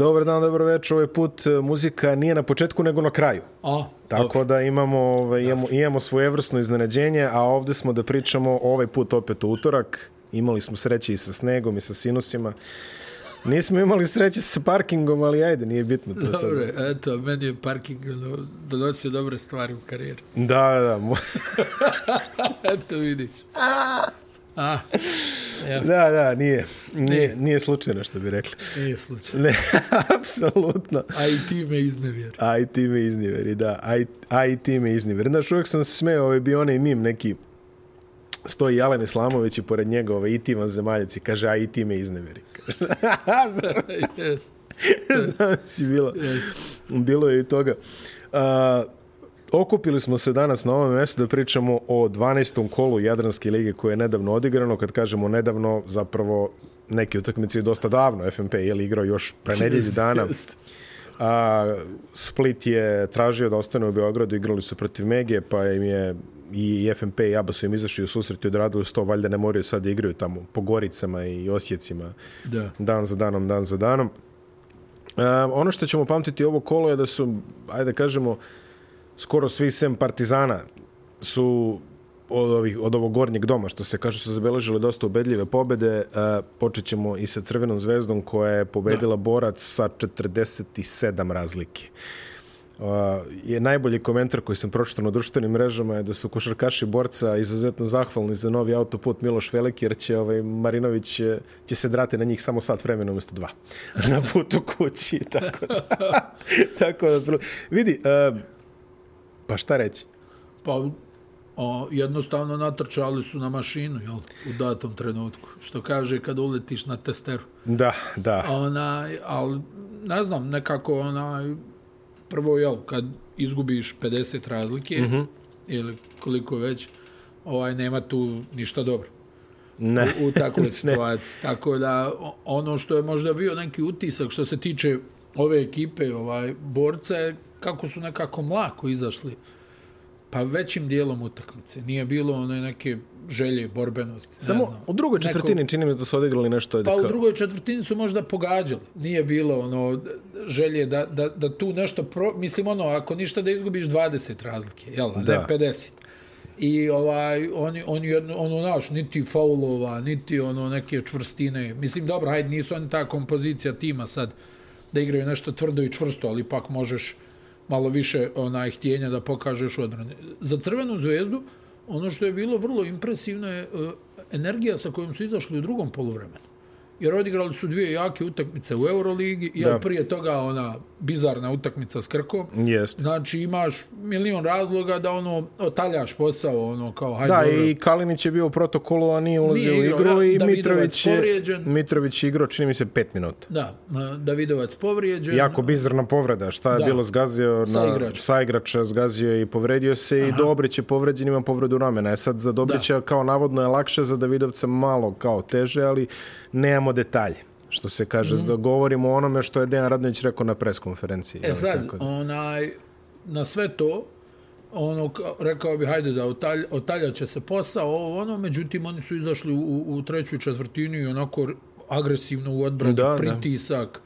Dobar dan, dobro večer. Ovaj put e, muzika nije na početku, nego na kraju. A, Tako da imamo, ovaj, imamo, imamo svojevrsno iznenađenje, a ovde smo da pričamo ovaj put opet u utorak. Imali smo sreće i sa snegom i sa sinusima. Nismo imali sreće sa parkingom, ali ajde, nije bitno to sad. Dobre, eto, meni je parking ono, donosio dobre stvari u karijeri. Da, da, da. Eto, vidiš. A, evo, Da, da, nije. Nije, nije slučajno što bi rekli. nije slučaj. Ne, apsolutno. A i ti me iznevjer. A i ti me izniveri, da. A i, a i ti me izniveri. Znaš, uvijek sam se smeo, ovaj bio onaj mim neki, stoji Jalen Islamović i pored njega ovaj, i ti van zemaljac i kaže, a i ti me izneveri. Yes. Znam si bilo. Bilo je i toga. A, okupili smo se danas na ovom mjestu da pričamo o 12. kolu Jadranske lige koje je nedavno odigrano. Kad kažemo nedavno, zapravo neki utakmici dosta davno. FNP je li igrao još pre nedelji dana. A, Split je tražio da ostane u Beogradu, igrali su protiv Mege, pa im je i FNP i ABA su im izašli u susret i odradili sto, valjda ne moraju sad da igraju tamo po Goricama i Osjecima Da. dan za danom, dan za danom. E, ono što ćemo pamtiti ovo kolo je da su, ajde da kažemo, skoro svi sem Partizana su od, ovih, od ovog gornjeg doma, što se kaže, su zabeležili dosta ubedljive pobede. E, počet ćemo i sa Crvenom zvezdom koja je pobedila da. borac sa 47 razlike. Uh, je najbolji komentar koji sam pročitao na društvenim mrežama je da su košarkaši borca izuzetno zahvalni za novi autoput Miloš Veliki jer će ovaj Marinović će, će se drati na njih samo sat vremena umjesto dva na putu kući tako da, tako da vidi uh, pa šta reći Pa, o, jednostavno natrčali su na mašinu, jel, u datom trenutku. Što kaže kad uletiš na testeru. da, da Ona, ali, ne znam, nekako ona, prvo, jel, kad izgubiš 50 razlike, mm -hmm. ili koliko već, ovaj, nema tu ništa dobro ne u, u takvoj situaciji. Tako da, ono što je možda bio neki utisak što se tiče ove ekipe, ovaj, borca, je kako su nekako mlako izašli pa većim dijelom utakmice. Nije bilo one neke želje, borbenosti. ne samo znam. u drugoj Neko- četvrtini čini mi se da su odigrali nešto je Pa u drugoj četvrtini su možda pogađali. Nije bilo ono želje da, da, da tu nešto pro... Mislim ono, ako ništa da izgubiš 20 razlike, jel? Da. Ne 50. I ovaj, oni, oni jedno, ono, naš, niti faulova, niti ono neke čvrstine. Mislim, dobro, hajde, nisu oni ta kompozicija tima sad da igraju nešto tvrdo i čvrsto, ali ipak možeš malo više onaj htjenja da pokažeš odbrane. Za Crvenu zvezdu, ono što je bilo vrlo impresivno je uh, energija sa kojom su izašli u drugom poluvremenu. Jer odigrali su dvije jake utakmice u Euroligi i Da. prije toga ona bizarna utakmica s Krkom. Jest. Znači imaš milion razloga da ono otaljaš posao, ono kao hajde Da, dobro. i Kalinić je bio u protokolu, a nije ulazio Nije u igru ja, i Davidovac Mitrović je, povrijeđen. Mitrović je igrao, čini mi se, pet minuta. Da, Davidovac povrijeđen. Jako bizarna povreda. Šta je Da. bilo zgazio Sa na sa igrača, zgazio i povredio se i Dobrić je povređen, ima povredu ramena. E sad za Dobrića da. kao navodno je lakše, za Davidovca malo kao teže, ali nemamo detalje. Što se kaže, mm da govorimo o onome što je Dejan Radnović rekao na preskonferenciji. E sad, tako da. onaj, na sve to, ono, ka- rekao bi, hajde da otalj, otaljat će se posao, ovo, ono, međutim, oni su izašli u, u treću četvrtinu i onako agresivno u Da, da. pritisak,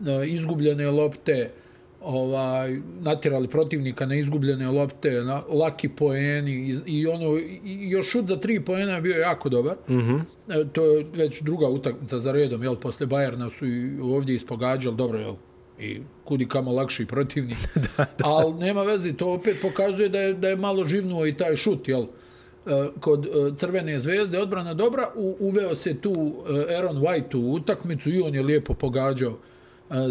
da. izgubljene lopte, ovaj natjerali protivnika na izgubljene lopte, na laki poeni i, i ono i, još šut za tri poena je bio jako dobar. Mhm. Mm -hmm. e, to je već druga utakmica za redom, jel posle Bajerna su i ovdje ispogađali, dobro jel i kudi kamo lakši protivnik. da, da. Ali nema veze, to opet pokazuje da je, da je malo živnuo i taj šut, jel? E, kod e, Crvene zvezde odbrana dobra, u, uveo se tu e, Aaron White u utakmicu i on je lijepo pogađao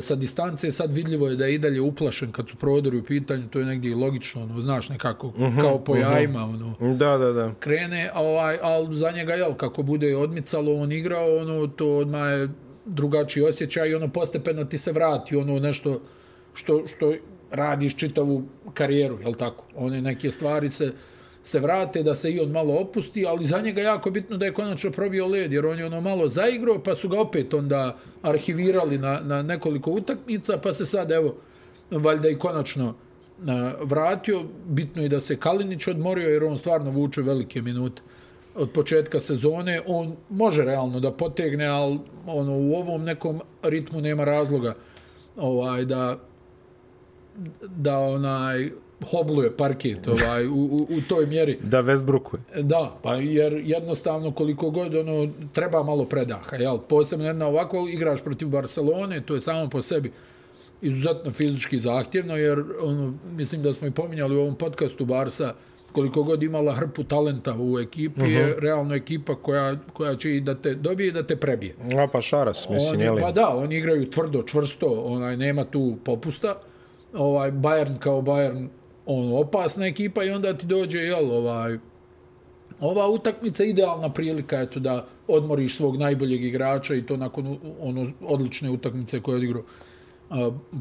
sa distance, sad vidljivo je da je i dalje uplašen kad su prodori u pitanju, to je negdje logično, ono, znaš, nekako uh -huh, kao po jajima, ono, Da, da, da. krene, a ovaj, ali za njega, jel, kako bude odmicalo, on igrao, ono, to odmah je drugačiji osjećaj i ono postepeno ti se vrati, ono nešto što, što radiš čitavu karijeru, jel tako? One neke stvari se se vrate, da se i on malo opusti, ali za njega jako bitno da je konačno probio led, jer on je ono malo zaigrao, pa su ga opet onda arhivirali na, na nekoliko utakmica, pa se sad, evo, valjda i konačno na, vratio. Bitno je da se Kalinić odmorio, jer on stvarno vuče velike minute od početka sezone. On može realno da potegne, ali ono, u ovom nekom ritmu nema razloga ovaj da da onaj hobluje parket ovaj u, u, u toj mjeri. Da Westbrookuje. Da, pa jer jednostavno koliko god ono treba malo predaha, jel? Posebno jedna ovako igraš protiv Barcelone, to je samo po sebi izuzetno fizički zahtjevno, jer ono, mislim da smo i pominjali u ovom podcastu Barsa, koliko god imala hrpu talenta u ekipi, uh -huh. je mhm. realno ekipa koja, koja će i da te dobije i da te prebije. A pa Šaras, mislim, oni, jeli? Pa da, oni igraju tvrdo, čvrsto, onaj, nema tu popusta. Ovaj, Bayern kao Bayern, on opasna ekipa i onda ti dođe, jel, ovaj, ova utakmica idealna prilika eto da odmoriš svog najboljeg igrača i to nakon ono odlične utakmice koje je odigrao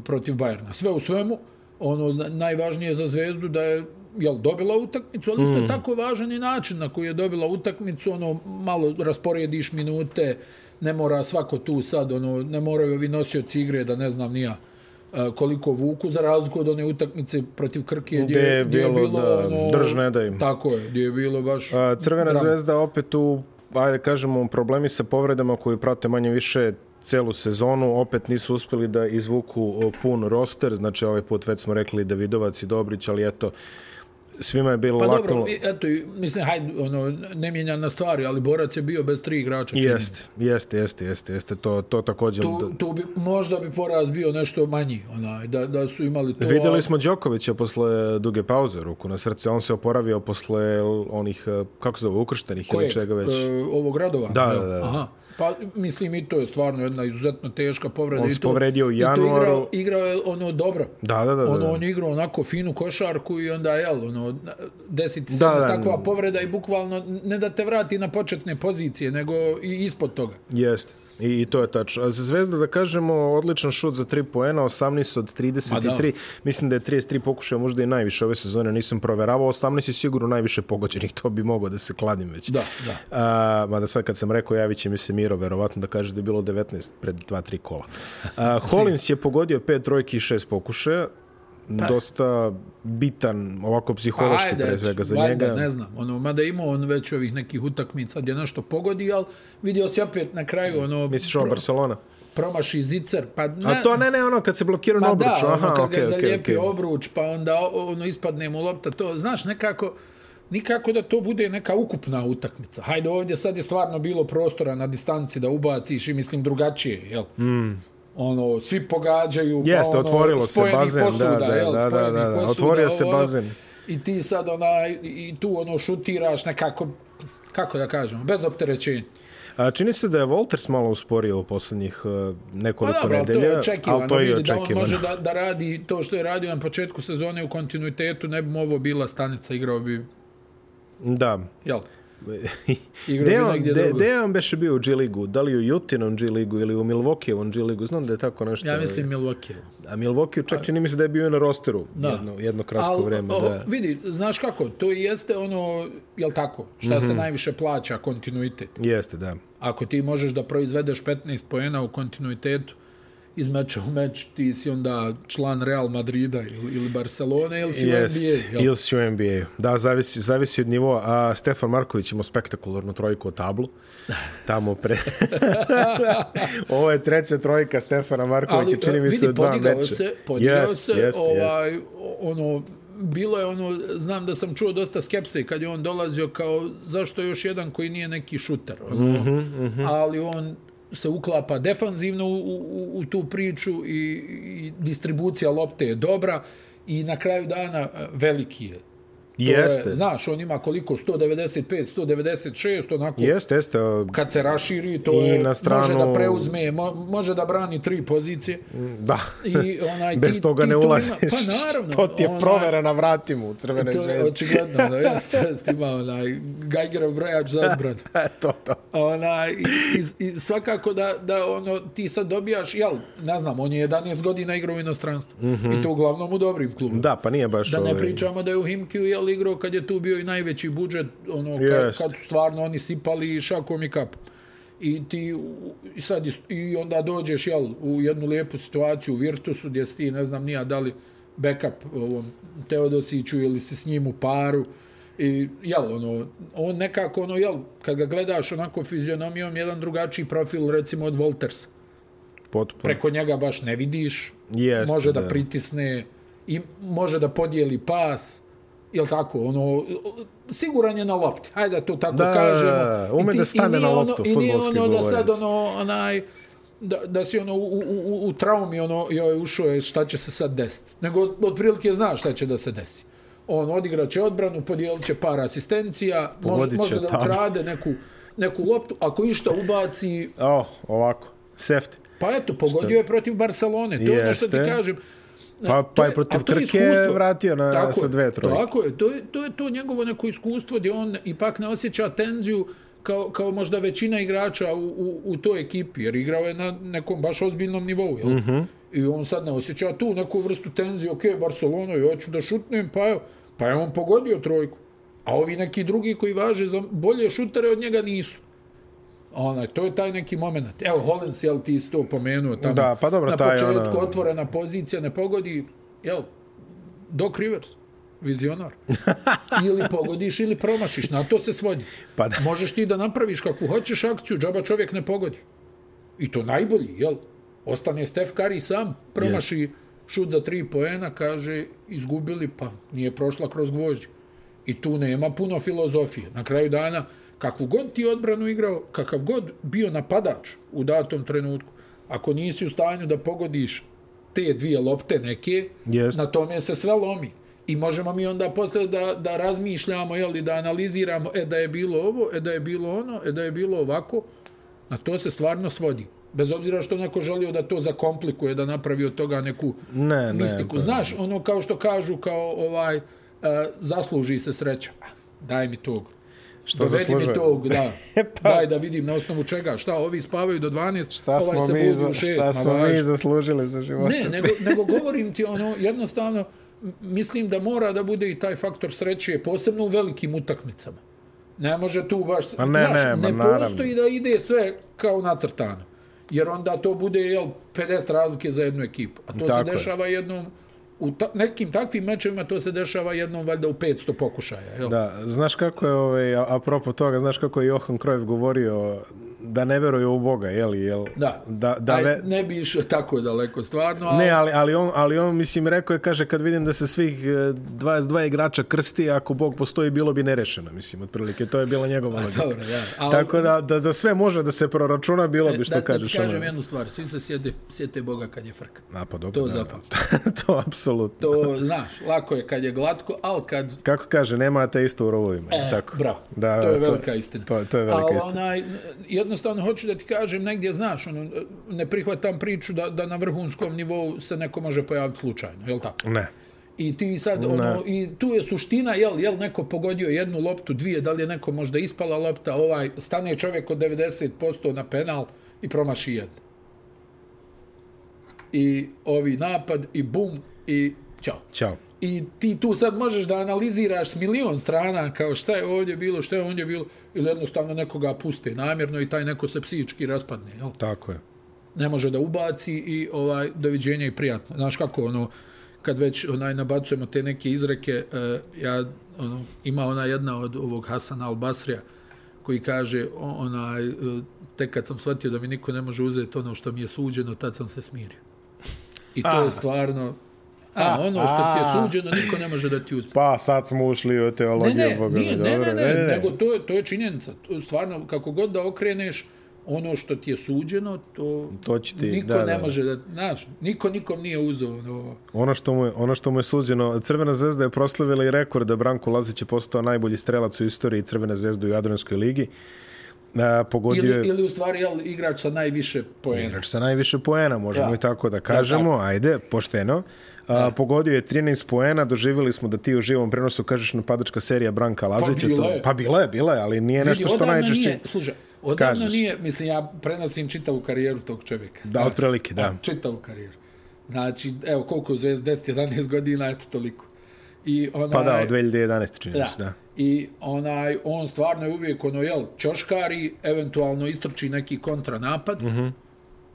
protiv Bajerna. Sve u svemu, ono najvažnije za Zvezdu da je jel, dobila utakmicu, ali isto mm. tako važan i način na koji je dobila utakmicu, ono, malo rasporediš minute, ne mora svako tu sad, ono, ne moraju ovi nosioci igre da ne znam nija koliko vuku, za razliku od one utakmice protiv Krke, gdje, je bilo, bilo da, ono, držne da im. Tako je, gdje je bilo baš... A, Crvena drama. zvezda opet u, ajde kažemo, problemi sa povredama koji prate manje više celu sezonu, opet nisu uspeli da izvuku pun roster, znači ovaj put već smo rekli Davidovac i Dobrić, ali eto, svima je bilo pa lako. Pa dobro, eto, mislim, hajde, ono, ne mijenja na stvari, ali Borac je bio bez tri igrača. Jeste, jeste, jeste, jeste, jeste, to, to također. Tu, tu bi, možda bi poraz bio nešto manji, onaj, da, da su imali to. Vidjeli smo Đokovića posle duge pauze, ruku na srce, on se oporavio posle onih, kako se zove, ukrštenih ili čega već. E, ovog radova? Da, da, da. Aha. Pa mislim i to je stvarno jedna izuzetno teška povreda. On se povredio u januaru. I to igrao, igrao je ono dobro. Da, da, da. Ono, on igrao onako finu košarku i onda, jel, ono, desiti se da, da, takva povreda i bukvalno ne da te vrati na početne pozicije, nego i ispod toga. Jeste. I, I to je tačno. Za Zvezda, da kažemo, odličan šut za 3 poena, 18 od 33. Mislim da je 33 pokušaja možda i najviše ove sezone, nisam proveravao. 18 je sigurno najviše pogođenih, to bi mogao da se kladim već. Da, da. A, mada sad kad sam rekao, javit će mi se Miro, verovatno da kaže da je bilo 19 pred 2-3 kola. A, Hollins je pogodio 5 trojki i 6 pokušaja pa. dosta bitan ovako psihološki pa, ajde, pre svega za valjda, njega. ne znam, ono, mada imao on već ovih nekih utakmica gdje nešto pogodi, ali vidio se opet na kraju ono... Misliš ovo Barcelona? promaši zicer, pa ne... A to ne, ne, ono, kad se blokira na obruč, da, ono, aha, kad okay, ga zalijepi okay, obruč, pa onda ono, ispadne mu lopta, to, znaš, nekako, nikako da to bude neka ukupna utakmica. Hajde, ovdje sad je stvarno bilo prostora na distanci da ubaciš i mislim drugačije, jel? Mm ono, svi pogađaju, Jeste, pa ono, otvorilo se bazen, posuda, da, da, jel, da, da, da, da, otvorio se bazen. I ti sad ona, i tu ono šutiraš nekako, kako da kažemo, bez opterećenja. A čini se da je Walters malo usporio u posljednjih uh, nekoliko pa, dobro, nedelja, ali to je očekivano. Da on može da, da radi to što je radio na početku sezone u kontinuitetu, ne bi mu ovo bila stanica, igrao bi... Da. Jel? Gde je on beše bio u G-ligu? Da li u Jutinom G-ligu ili u Milwaukeevom G-ligu? Znam da je tako nešto. Ja mislim Milwaukee. A Milwaukee čak čini mi se da je bio na rosteru da. jedno, jedno kratko Al, vreme. O, da. Vidi, znaš kako, to jeste ono, jel tako, šta mm -hmm. se mhm. najviše plaća, kontinuitet. Jeste, da. Ako ti možeš da proizvedeš 15 pojena u kontinuitetu, iz meča u meč, ti si onda član Real Madrida ili, ili Barcelona ili si Jest, u NBA. Ili si u NBA. Da, zavisi, zavisi od nivoa. A Stefan Marković ima spektakularnu trojku o tablu. Tamo pre... Ovo je treća trojka Stefana Markovića, čini mi se u dva meča. Se, podigao yes, se, yes, ovaj, yes. ono, bilo je ono, znam da sam čuo dosta skepse kad je on dolazio kao zašto još jedan koji nije neki šuter. Ono, mm -hmm, mm -hmm. Ali on se uklapa defanzivno u, u, u tu priču i, i distribucija lopte je dobra i na kraju dana e, veliki je. Jeste. Je, znaš, on ima koliko? 195, 196, onako. Jeste, jeste. Kad se raširi, to I je, na stranu... može da preuzme, mo, može da brani tri pozicije. Da. I, onaj, Bez ti, toga ti ne ulaziš. Pa naravno. to ti je onaj, provera na vratima u crvenoj zvezdi. To je očigledno, da jeste, jeste, ima onaj Geigerov brojač za odbrad. to, to. Onaj, i, i, i, svakako da, da ono, ti sad dobijaš, jel, ne znam, on je 11 godina igrao u inostranstvu. Mm -hmm. I to uglavnom u dobrim klubima. Da, pa nije baš Da ne ovaj... pričamo da je u Himkiju, jel, igrao kad je tu bio i najveći budžet, ono, kad, kad su stvarno oni sipali šakom i kapom. I ti i sad i onda dođeš jel, u jednu lijepu situaciju u Virtusu gdje si ti, ne znam nija da li backup ovom Teodosiću ili si s njim u paru i jel, ono, on nekako ono, jel, kad ga gledaš onako fizionomijom, jedan drugačiji profil recimo od Voltersa. Potpuno. preko njega baš ne vidiš, Jeste, može da, da. pritisne i može da podijeli pas, jel tako, ono, siguran je na lopti, hajde da to tako Da, kažemo. ume I ti- da stane na ono- loptu, I nije ono da sad ono, onaj, da, da si ono u, u, u, u traumi, ono, joj, ušao je šta će se sad desiti. Nego od- otprilike znaš šta će da se desi. On odigrat će odbranu, podijelit će par asistencija, može, Pogodit će može da ukrade neku, neku loptu, ako išta ubaci, O, ovako. Safety. Pa eto, pogodio je protiv Barcelone. To je ono što ti kažem. Pa- pa je protiv to je Krke iskustvo. vratio na- Tako sa je, dve trojke. Tako je. To je, to je to njegovo neko iskustvo gdje on ipak ne osjeća tenziju kao, kao možda većina igrača u, u, u toj ekipi, jer igrao je na nekom baš ozbiljnom nivou. Jel? Mhm. -huh. I on sad ne osjeća tu neku vrstu tenzije, ok, Barcelona, i hoću da šutnem, pa evo, pa je on pogodio trojku. A ovi neki drugi koji važe za bolje šutere od njega nisu. Onaj, to je taj neki moment. Evo, Hollins, jel ti si to pomenuo tamo. Da, pa dobro, na taj početku ono- otvorena pozicija, ne pogodi, jel, Doc Rivers, vizionar. ili pogodiš ili promašiš, na to se svodi. Pa da. Možeš ti da napraviš kakvu hoćeš akciju, džaba čovjek ne pogodi. I to najbolji, jel? Ostane Steph Curry sam, promaši yes. šut za tri poena, kaže, izgubili, pa nije prošla kroz gvožđe. I tu nema puno filozofije. Na kraju dana, kakvu god ti odbranu igrao, kakav god bio napadač u datom trenutku, ako nisi u stanju da pogodiš te dvije lopte neke, Jest. na tome se sve lomi. I možemo mi onda posle da, da razmišljamo, jel, da analiziramo, e da je bilo ovo, e da je bilo ono, e da je bilo ovako, na to se stvarno svodi. Bez obzira što neko želio da to zakomplikuje, da napravi od toga neku Ne, ne, mistiku. pa- Znaš, ono kao što kažu, kao ovaj, uh, zasluži se sreća. Daj mi tog. Što Dovedi zaslužuje? mi tog, da. Pa- Daj da vidim na osnovu čega. Šta, ovi spavaju do 12, Šta ovaj smo, se mi, budi za, u 6. šta smo mi zaslužili za život? Ne, nego, nego govorim ti ono, jednostavno, mislim da mora da bude i taj faktor sreće, posebno u velikim utakmicama. Ne može tu baš, Ma ne, znaš, ne, ne naravno. postoji da ide sve kao nacrtano. Jer onda to bude, jel, 50 razlike za jednu ekipu. A to Tako se je. dešava jednom, u ta, nekim takvim mečevima to se dešava jednom valjda u 500 pokušaja. Jel? Da, znaš kako je, ovaj, apropo toga, znaš kako je Johan Cruyff govorio da ne veruje u Boga, je li? Jel? Da, da, da Aj, ve... ne bi išao tako daleko, stvarno. Ali... Ne, ali, ali, on, ali on, mislim, rekao je, kaže, kad vidim da se svih e, 22 igrača krsti, ako Bog postoji, bilo bi nerešeno, mislim, otprilike. To je bila njegova logika. Dobro, da. Ali, Tako da, da, da sve može da se proračuna, bilo bi što da, kažeš. Da ti kažem ono. jednu stvar, svi se sjede, sjete Boga kad je frka. A, pa dobro. To da, zapamti. to apsolutno. To, znaš, lako je kad je glatko, ali kad... Kako kaže, nema te isto u rovovima. E, tako. bravo. Da, to je to- velika istina. To, to je velika Ali istina. onaj, jednostavno hoću da ti kažem negdje, znaš, ono, ne prihvatam priču da, da na vrhunskom nivou se neko može pojaviti slučajno, je li tako? Ne. I ti sad, ono, i tu je suština, jel, jel neko pogodio jednu loptu, dvije, da li je neko možda ispala lopta, ovaj, stane čovjek od 90% na penal i promaši jednu. I ovi napad, i bum, i čao. Ćao. I ti tu sad možeš da analiziraš s milion strana kao šta je ovdje bilo, šta je ovdje bilo, ili jednostavno nekoga puste namjerno i taj neko se psihički raspadne, jel? Tako je. Ne može da ubaci i ovaj doviđenja i prijatno. Znaš kako ono, kad već onaj nabacujemo te neke izreke, uh, ja, ono, ima ona jedna od ovog Hasana Al-Basrija, koji kaže, onaj, uh, tek kad sam shvatio da mi niko ne može uzeti ono što mi je suđeno, tad sam se smirio. I to je stvarno, a, ono što ti je suđeno, niko ne može da ti uzme. Pa sad smo ušli u Ne, teologiju. ne, Boga mi, nije, ne, dobro. ne, ne, nego to je, to je činjenica. Stvarno, kako god da okreneš, ono što ti je suđeno, to, To će ti- niko da, ne da. može da, znaš, niko nikom nije uzeo ono, Ono što mu je, ono što mu je suđeno, Crvena zvezda je proslavila i rekord da Branko Lazić je postao najbolji strelac u istoriji Crvene zvezde u Jadranskoj ligi. A, pogodio ili, ili u stvari jel, igrač sa najviše poena. igrač sa najviše poena, možemo Da. i tako da kažemo. Ajde, pošteno. A, pogodio je 13 poena, doživjeli smo da ti u živom prenosu kažeš napadačka serija Branka Lazića. bila to, je. pa bila je, bila je, ali nije nešto Vidi, što odavno najčešće... Nije, slušaj, odavno kažeš. nije, mislim, ja prenosim čitavu karijeru tog čovjeka. Da, otprilike, da. Čitavu karijeru. Znači, evo, koliko je zvezda, 10-11 godina, eto toliko. I onaj, Pa da, od 2011. čini mi se, da. I onaj, on stvarno je uvijek ono, jel, čoškari, eventualno istrči neki kontranapad. Mm Mhm. -hmm.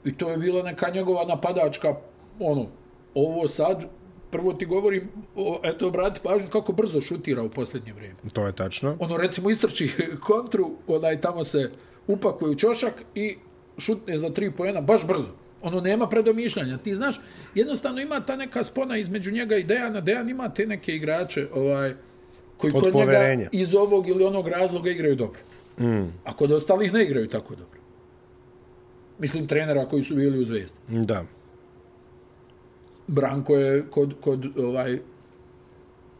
I to je bila neka njegova napadačka, ono, ovo sad, prvo ti govorim, o, eto, brati pažnju kako brzo šutira u posljednje vrijeme. To je tačno. Ono, recimo, istrči kontru, onaj, tamo se upakuje u čošak i šutne za tri pojena, baš brzo. Ono nema predomišljanja. Ti znaš, jednostavno ima ta neka spona između njega i Dejana. Dejan ima te neke igrače ovaj, koji Od kod njega poverenja. iz ovog ili onog razloga igraju dobro. Mm. A kod ostalih ne igraju tako dobro. Mislim, trenera koji su bili u Zvezdi. Da. Branko je kod, kod ovaj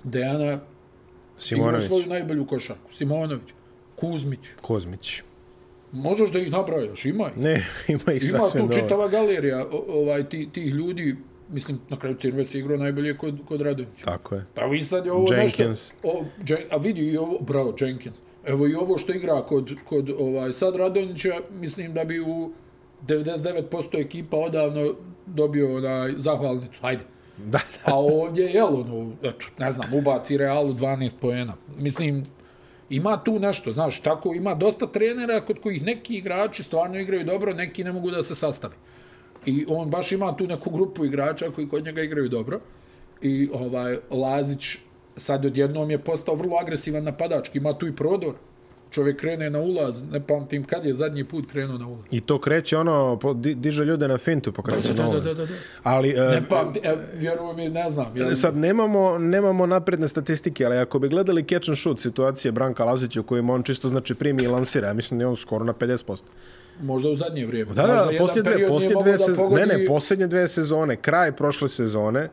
Dejana igrao Simonović, svoju najbolju košarku. Simonović, Kuzmić. Kozmić. Možeš da ih nabrajaš, ima ih. Ne, ima ih Ima sasvim tu dovoljno. čitava galerija o, ovaj, ti, tih ljudi. Mislim, na kraju Cirves je igrao najbolje kod, kod Radovića. Tako je. Pa vi sad je ovo Jenkins. nešto... O, Jen, a vidi i ovo, bravo, Jenkins. Evo i ovo što igra kod, kod ovaj, sad Radonjića, mislim da bi u 99% ekipa odavno dobio onaj zahvalnicu. Hajde. Da, A ovdje, jel, ono, eto, ne znam, ubaci Realu 12 poena. Mislim, ima tu nešto, znaš, tako ima dosta trenera kod kojih neki igrači stvarno igraju dobro, neki ne mogu da se sastavi. I on baš ima tu neku grupu igrača koji kod njega igraju dobro. I ovaj Lazić sad odjednom je postao vrlo agresivan napadački, ima tu i prodor. Čovjek krene na ulaz, ne pamtim kad je zadnji put krenuo na ulaz. I to kreće ono, po, di, diže ljude na fintu pa kreće Da, na da, ulaz. da, da, da. Ali, e, Ne pamtim, e, vjerujem mi, ne znam. Jel, sad nemamo, nemamo napredne statistike, ali ako bi gledali catch and shoot situacije Branka Lazića u kojima on čisto znači primi i lansira, ja mislim da je on skoro na 50%. Možda u zadnje vrijeme. Da, Znaš da, posljednje dve, mogao dve sezone, pogodi- ne, ne, posljednje dve sezone, kraj prošle sezone,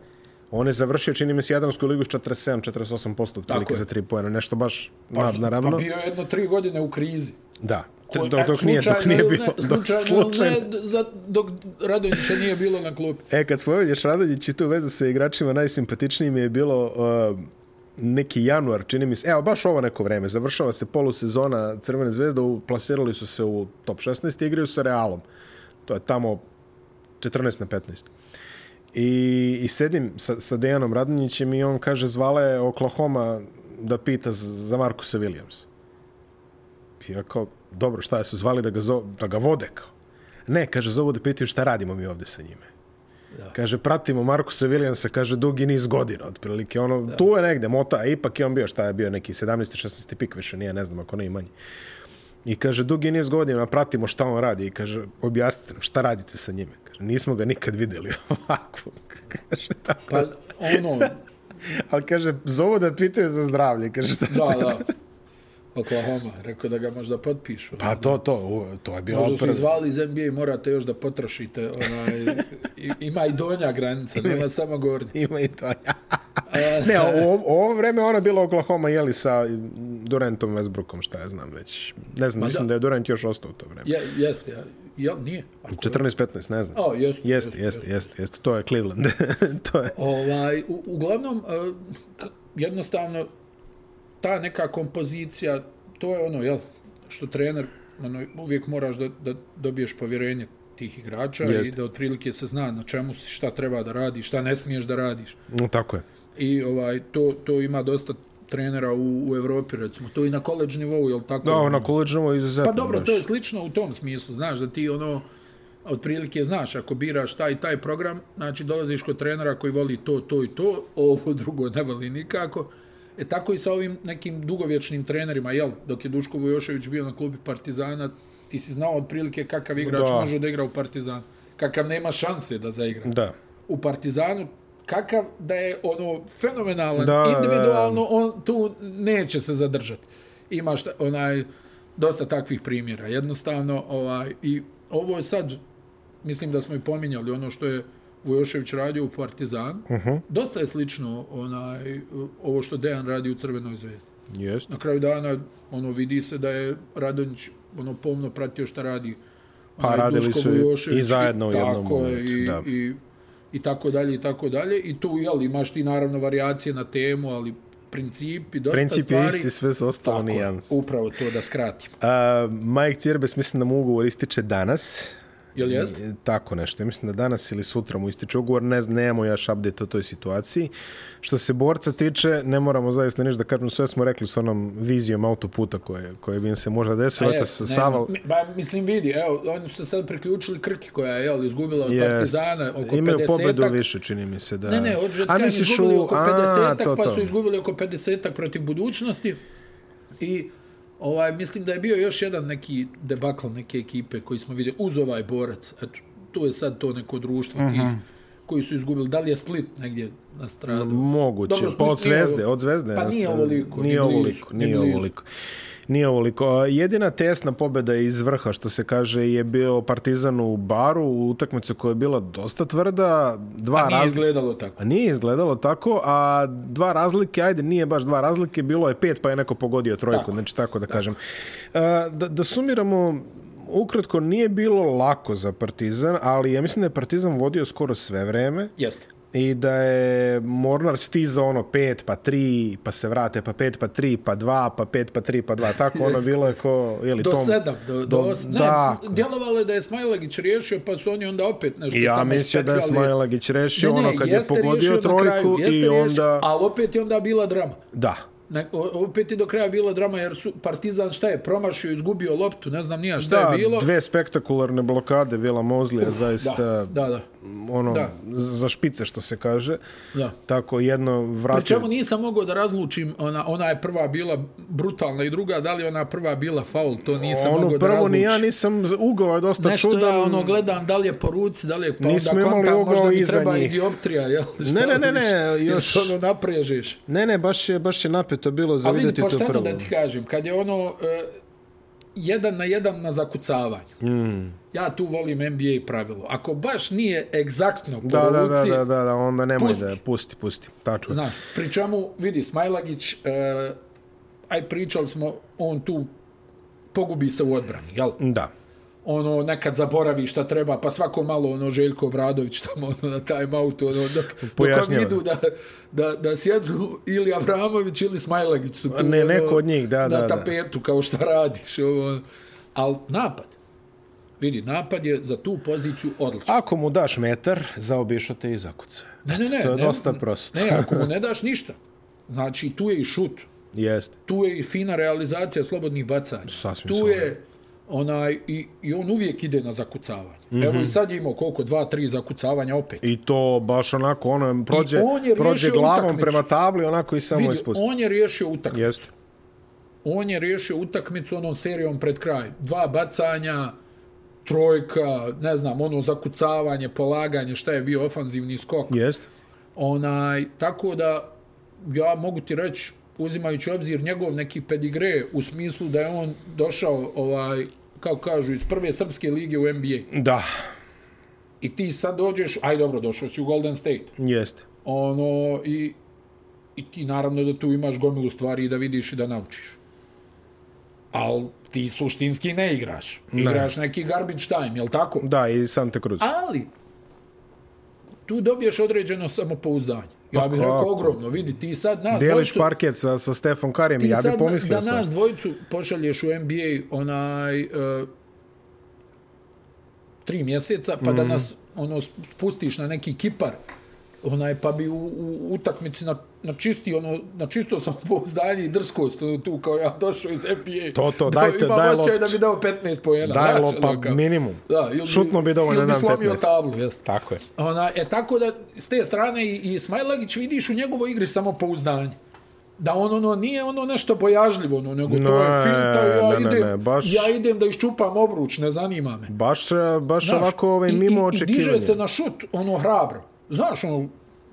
on je završio, čini mi se, Jadransku ligu s 47-48% otprilike za tri pojena, nešto baš Pa, na, naravno. Pa bio je jedno tri godine u krizi. Da, Ko- dok, dok, nije, dok nije bio, ne, dok slučajno, slučajno, Ne, za, dok Radonjića nije bilo na klupi. E, kad spomenješ Radonjić i tu vezu sa igračima, najsimpatičniji mi je bilo uh, neki januar, čini mi se, evo, baš ovo neko vreme, završava se polusezona Crvene zvezde, plasirali su se u top 16 i igraju sa Realom. To je tamo 14 na 15. I, i sedim sa, sa Dejanom Radonjićem i on kaže, zvala je Oklahoma da pita za Markusa Williams. I pa ja kao, dobro, šta je su zvali da ga, zo, da ga vode kao? Ne, kaže, zovu da pitaju šta radimo mi ovde sa njime. Da. Kaže, pratimo Markusa Williamsa, kaže, dugi niz godina, otprilike, ono, da. tu je negde, mota, a ipak je on bio, šta je bio, neki 17. 16. pik više, nije, ne znam, ako ne i manji. I kaže, dugi niz godina, pratimo šta on radi i kaže, objasnite nam, šta radite sa njime? Kaže, nismo ga nikad videli ovako. kaže, tako. Pa ono, Ali kaže, zovu da pitaju za zdravlje, kaže, šta da, ste? da. Oklahoma, rekao da ga možda potpišu. Pa to, to, u, to je bio Možda su izvali iz NBA i morate još da potrošite. Onaj, ima i donja granica, nema samo gornja. Ima i to. ne, u ovo, ovo vreme ona bila Oklahoma, jeli, sa Durantom, Westbrookom, šta ja znam već. Ne znam, mislim da. da. je Durant još ostao u to vreme. Je, jeste, ja. Jel, nije? Ako, 14-15, ne znam. O, jeste, Jeste, jeste, jeste, jeste. To je Cleveland. to je. Ovaj, u, uglavnom, k- jednostavno, ta neka kompozicija, to je ono, jel, što trener, ono, uvijek moraš da, da dobiješ povjerenje tih igrača Jeste. i da otprilike se zna na čemu si, šta treba da radiš, šta ne smiješ da radiš. Mm, Tako je. I ovaj, to, to ima dosta trenera u, u Evropi, recimo. To i na college nivou, jel tako? Da, na koleđnovo izuzetno. Pa dobro, baš. to je slično u tom smislu, znaš, da ti ono, otprilike znaš, ako biraš taj taj program, znači dolaziš kod trenera koji voli to, to i to, ovo drugo ne voli nikako. E tako i sa ovim nekim dugovječnim trenerima, jel, dok je Duško Vujošević bio na klubi Partizana, ti si znao otprilike kakav igrač Da. može da igra u Partizanu, kakav nema šanse da zaigra. Da. U Partizanu, kakav da je ono fenomenalan, Da, individualno, on tu neće se zadržati. Imaš onaj dosta takvih primjera. Jednostavno, ovaj, i ovo je sad, mislim da smo i pominjali ono što je Vujošević radio u Partizan. Uh -huh. Dosta je slično onaj, ovo što Dejan radi u Crvenoj zvezdi. Jeste. Na kraju dana ono vidi se da je Radonjić ono pomno pratio šta radi Pa radili Duško su Vujošević i zajedno u jednom tako je, momentu, i, da. i, i tako dalje i tako dalje i tu jel imaš ti naravno varijacije na temu ali principi dosta Princip je stvari isti, sve su ostalo je, nijans. upravo to da skratim A, Mike Cirbes, mislim da mu ugovor ističe danas. Jel jeste Tako nešto. Mislim da danas ili sutra mu ističe ugovor. Ne znam, nemamo još update o toj situaciji. Što se borca tiče, ne moramo zaista ništa da kažem. Sve smo rekli s onom vizijom autoputa koje, koje bi im se možda desilo. A Eto, je, sa Saval, mi- ba, mislim vidi, evo, oni su se sad priključili Krki koja je jel, izgubila od Jest. Partizana oko imaju 50 pobedu više, čini mi se. Da... Ne, ne, hoću da A kažem, misliš izgubili u- oko a, 50 to, pa to. su izgubili oko 50 protiv budućnosti. I ovaj, mislim da je bio još jedan neki debakl neke ekipe koji smo vidjeli uz ovaj borac. Eto, to je sad to neko društvo uh -huh. tih mhm koji su izgubili. Da li je Split negdje na stradu? Moguće, Dobro, pa od Zvezde, od Zvezde. Pa nije ovoliko. Nije ovoliko, nije ovoliko. Nije ovoliko. Jedina tesna pobjeda iz vrha, što se kaže, je bio Partizan u Baru, u utakmicu koja je bila dosta tvrda. Dva a nije razli... izgledalo tako. A nije izgledalo tako, a dva razlike, ajde, nije baš dva razlike, bilo je pet, pa je neko pogodio trojku, tako. znači tako da tako. kažem. Da, da sumiramo, ukratko, nije bilo lako za Partizan, ali ja mislim da je Partizan vodio skoro sve vreme. Jeste. I da je Mornar stizao ono pet pa tri pa se vrate pa pet pa tri pa dva pa pet pa tri pa dva. Tako ono bilo je ko ili do tom? sedam do, do, do os... ne, da, djelovalo je da je Smajlagić riješio pa su oni onda opet nešto ja tamo mislim da je Smajlagić riješio ono kad je pogodio trojku i onda ali opet je onda bila drama. Da Ne, opet je do kraja bila drama jer su Partizan šta je promašio, izgubio loptu, ne znam nija šta da, je bilo. dve spektakularne blokade Vila Mozlija, Uf, zaista da, da, da. ono, da. za špice što se kaže. Da. Tako jedno vratio... Pri čemu nisam mogao da razlučim, ona, ona je prva bila brutalna i druga, da li ona prva bila faul, to nisam ono, mogao da razlučim. Ono prvo ni ja nisam, ugao je dosta Nešto čudan. Nešto ja ono, gledam da li je po ruci, da li je pa Nismo onda kontam, možda mi treba njih. i dioptrija, jel? Ne, ne, ne, ne, još... Jer ono naprežeš. Ne, ne, baš je, baš je napeto bilo za vidjeti to prvo. da ti kažem, kad je ono uh, jedan na jedan na zakucavanju, mm. ja tu volim NBA pravilo. Ako baš nije egzaktno po da, ruci, da, da, da, da, onda nemoj pusti. da pusti, pusti. Tačno. Znaš, pri čemu, vidi, Smajlagić, uh, aj pričali smo, on tu pogubi se u odbrani, jel? Da ono nekad zaboravi šta treba pa svako malo ono Željko Obradović tamo ono, na time out ono da dok idu da, da, da sjednu ili Abramović ili Smajlagić su tu ne, neko od njih, da, na da, tapetu da. kao šta radiš ovo. al napad. Vidi napad je za tu poziciju odličan. Ako mu daš metar zaobišao te i zakuca ne, ne, ne, to je ne, dosta prosto. ne, ako mu ne daš ništa znači tu je i šut. Jeste. tu je i fina realizacija slobodnih bacanja. Sasvim tu je onaj, i, i on uvijek ide na zakucavanje. Mm -hmm. Evo i sad je imao koliko, dva, tri zakucavanja opet. I to baš onako, ono, prođe, on je prođe glavom utakmicu. prema tabli, onako i samo Vidi, ispusti. On je riješio utakmicu. Jeste. On je riješio utakmicu onom serijom pred kraj. Dva bacanja, trojka, ne znam, ono zakucavanje, polaganje, šta je bio ofanzivni skok. Jeste. Onaj, tako da, ja mogu ti reći, uzimajući obzir njegov neki pedigre u smislu da je on došao ovaj kao kažu iz prve srpske lige u NBA. Da. I ti sad dođeš, aj dobro, došao si u Golden State. Jeste. Ono i i ti naravno da tu imaš gomilu stvari i da vidiš i da naučiš. Al ti suštinski ne igraš. Igraš ne. neki garbage time, je l' tako? Da, i Santa Cruz. Ali, tu dobiješ određeno samopouzdanje. Ja bih rekao ogromno, vidi, ti sad nas Deliš dvojicu... parket sa, sa Stefan Karijem, ja bih pomislio da nas dvojicu pošalješ u NBA onaj... Uh, tri mjeseca, pa mm. da nas ono spustiš na neki kipar, onaj, pa bi u, u utakmici na, na čisti, ono, na čisto sam pouzdanje i drskost tu kao ja došao iz NBA. To, to, dajte, da, daj loptu. da bi dao 15 pojena. Daj lopa, pa minimum. Da, ili, Šutno bi dovoljno da dam 15. Ili bi slomio tablu, jest. Tako je. Ona, e, tako da, s te strane i, i Smajlagić vidiš u njegovoj igri samo pouzdanje. Da on ono nije ono nešto bojažljivo, ono, nego ne, to je finta, ja, ne, idem, ne, ne, baš, ja idem da iščupam obruč, ne zanima me. Baš, baš Znaš, ovako ovaj, mimo očekivanja. I, I diže se na šut, ono hrabro. Znaš, ono,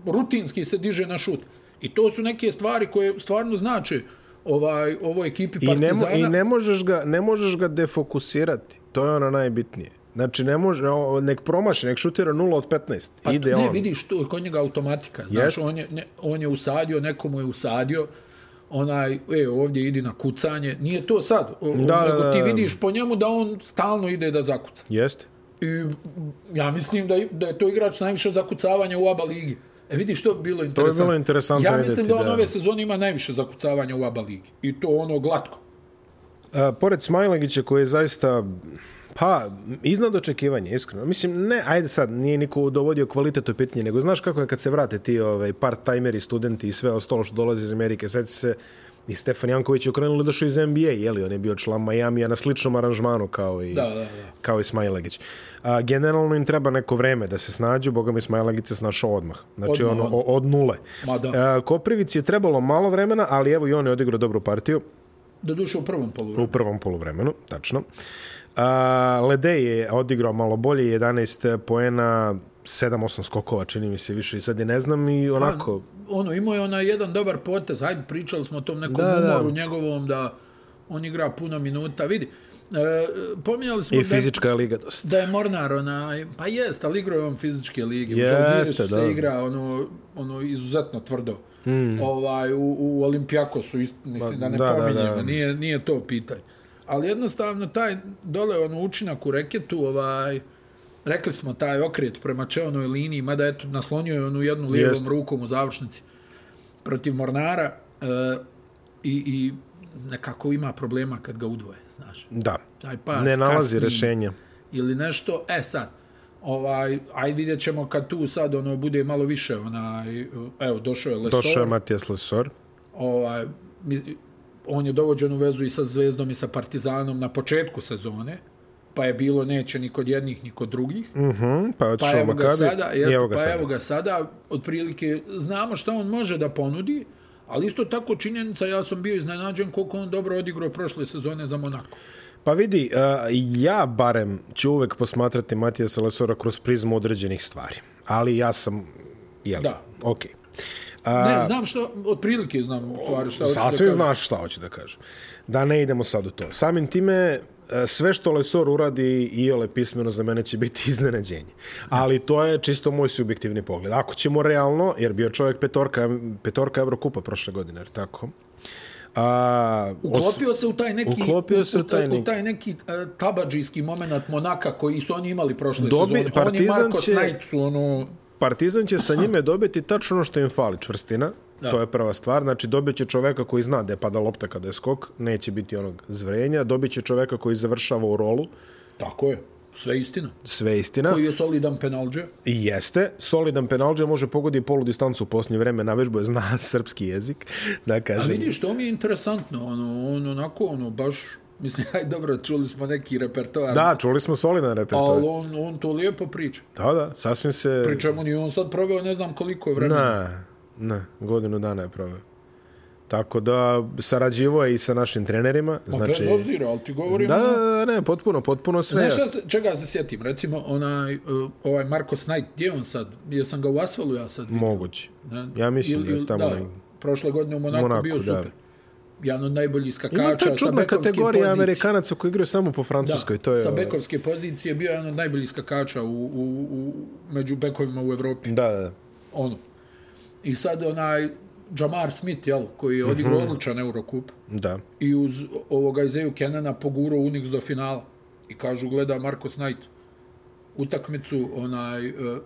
rutinski se diže na šut. I to su neke stvari koje stvarno znače ovaj ovoj ekipi Partizana. I ne, i ne možeš ga ne možeš ga defokusirati. To je ono najbitnije. Znači ne može nek promaši, nek šutira 0 od 15. Pa, Ide ne, on. Ne, vidiš to kod njega automatika. Znaš, Jest. on je ne, on je usadio, nekomu je usadio onaj, e, ovdje idi na kucanje. Nije to sad. O, da, nego ti vidiš po njemu da on stalno ide da zakuca. Jeste. I ja mislim da, da je to igrač najviše zakucavanja u ABA ligi. E vidi što bi bilo interesantno. To je bilo interesantno Ja mislim da on ove sezone ima najviše zakucavanja u ABA ligi. I to ono glatko. A, pored Smajlagića koji je zaista pa iznad očekivanja, iskreno. Mislim, ne, ajde sad, nije niko dovodio kvalitet u pitanje, nego znaš kako je kad se vrate ti ovaj, part-timeri, studenti i sve ostalo što dolazi iz Amerike. Sjeti se, i Stefan Janković je okrenuli došao iz NBA, je li on je bio član Miami na sličnom aranžmanu kao i, da, da, da. kao i Smajlegić. A, generalno im treba neko vreme da se snađu, boga mi Smajlegić se snašao odmah. Znači odmah, ono, od, od nule. Ma da. A, Koprivici je trebalo malo vremena, ali evo i on je odigrao dobru partiju. Da duše u prvom poluvremenu. U prvom poluvremenu, tačno. A, Lede je odigrao malo bolje, 11 poena, 7-8 skokova, čini mi se više i sad je ne znam i onako... Pa, ono, imao je onaj jedan dobar potez, hajde, pričali smo o tom nekom Da, da. umoru njegovom da on igra puno minuta, vidi. E, pominjali smo I da, fizička je liga dosta. da je Mornar onaj, pa jest, ali igrao je on fizičke lige. Jeste, da. se igra ono, ono izuzetno tvrdo. Mm. Ovaj, u, u Olimpijakosu, ist- mislim da ne da, da, pominjem, da. Nije, nije to pitanje. Ali jednostavno taj dole ono učinak u reketu, ovaj, rekli smo taj okret prema čeonoj liniji, mada eto naslonio je onu jednu lijevom Jeste. rukom u završnici protiv Mornara e, i, i nekako ima problema kad ga udvoje, znaš. Da. Taj pas ne nalazi kasni rešenja. Ili nešto, e sad, ovaj, ajde vidjet ćemo kad tu sad ono bude malo više, onaj, evo, došao je Lesor, Došao je Matijas Lesor. ovaj, mi- on je dovođen u vezu i sa Zvezdom i sa Partizanom na početku sezone, pa je bilo neće ni kod jednih ni kod drugih. Mhm, pa je Pa otišao u evo ga Makabi. sada, i jeste, evo ga pa sada. evo ga sada, otprilike znamo šta on može da ponudi, ali isto tako činjenica, ja sam bio iznenađen koliko on dobro odigrao prošle sezone za Monako. Pa vidi, uh, ja barem ću uvek posmatrati Matijasa Lesora kroz prizmu određenih stvari. Ali ja sam, jel, Da. okej. Ne, znam što, otprilike znam stvari šta hoćeš da Sasvim kažem. znaš šta hoću da kažem. Da ne idemo sad u to. Samim time, sve što Lesor uradi i ole pismeno za mene će biti iznenađenje. Ali to je čisto moj subjektivni pogled. Ako ćemo realno, jer bio čovjek petorka, petorka Evrokupa prošle godine, jer tako? A, Uklopio se u taj neki Uklopio se u taj neki- u taj neki uh, tabadžijski moment Monaka koji su oni imali prošle Dobi- sezone. Partizan oni Marko će- Snajt su ono Partizan će sa njime dobiti tačno ono što im fali, čvrstina. Da. To je prva stvar. Znači, dobit će čoveka koji zna da je pada lopta kada je skok, neće biti onog zvrenja. Dobit će čoveka koji završava u rolu, tako je. Sve istina. sve istina. Koji je solidan penalđe. I jeste. Solidan penalđe može pogodi polu distancu u posljednje vreme, na vežbu je zna srpski jezik. Da A kažem. vidiš, to mi je interesantno. Ono, ono, onako, ono, baš, mislim, aj dobro, čuli smo neki repertoar. Da, čuli smo solidan repertoar. Ali on, on to lijepo priča. Da, da, sasvim se... Pri čemu ni on sad proveo ne znam koliko je vremena. Ne, ne, godinu dana je proveo. Tako da sarađivo je i sa našim trenerima. Znači... Znači, Bez obzira, ali ti govorim... da, ono- da, ne, potpuno, potpuno sve. Znaš šta, čega se sjetim? Recimo, onaj, uh, ovaj Marko Snajt, gdje je on sad? Jesam ga u Asfalu ja sad vidio. Moguće. Ne? Ja mislim da je tamo Da, negdje. prošle godine u Monaku, Monaku, bio da. super. Jedan od najboljih Ima skakača sa bekovske kategorija pozicije. Amerikanaca koji igraju samo po Francuskoj. Da, to je, sa ovaj, bekovske pozicije bio jedan od najboljih skakača u, u, u, među bekovima u Evropi. Da, da, da. Ono. I sad onaj Jamar Smith, jel, koji je odigrao Mhm. odličan Eurocup Da. i uz ovoga Izeju Kenana pogurao Unix do finala. I kažu, gleda Marko Snajt utakmicu, onaj uh,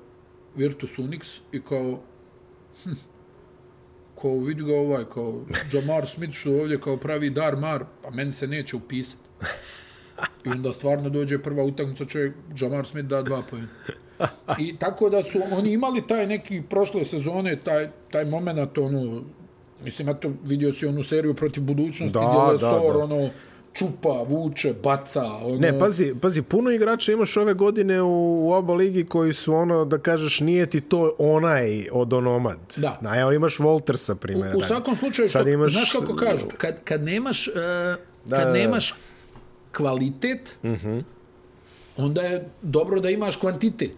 Virtus Unix i kao hm, kao vidi ga ovaj, kao Jamar Smith što ovdje kao pravi dar mar, pa meni se neće upisati. I onda stvarno dođe prva utakmica, čovjek, Jamar Smith da dva pojena. I tako da su oni imali taj neki prošle sezone, taj, taj moment, ono, mislim, eto, vidio si onu seriju protiv budućnosti, Da, gdje da, Lesor, da. ono, čupa, vuče, baca, ono... Ne, pazi, pazi, puno igrača imaš ove godine u, u oba ligi koji su ono, da kažeš, nije ti to onaj od onomad. Da. Na, evo imaš Voltersa, primjer. U, u svakom slučaju, što, Sad imaš- znaš kako kažu, kad, kad nemaš, uh, Da, kad da. nemaš kvalitet, uh -huh. onda je dobro da imaš kvantitet.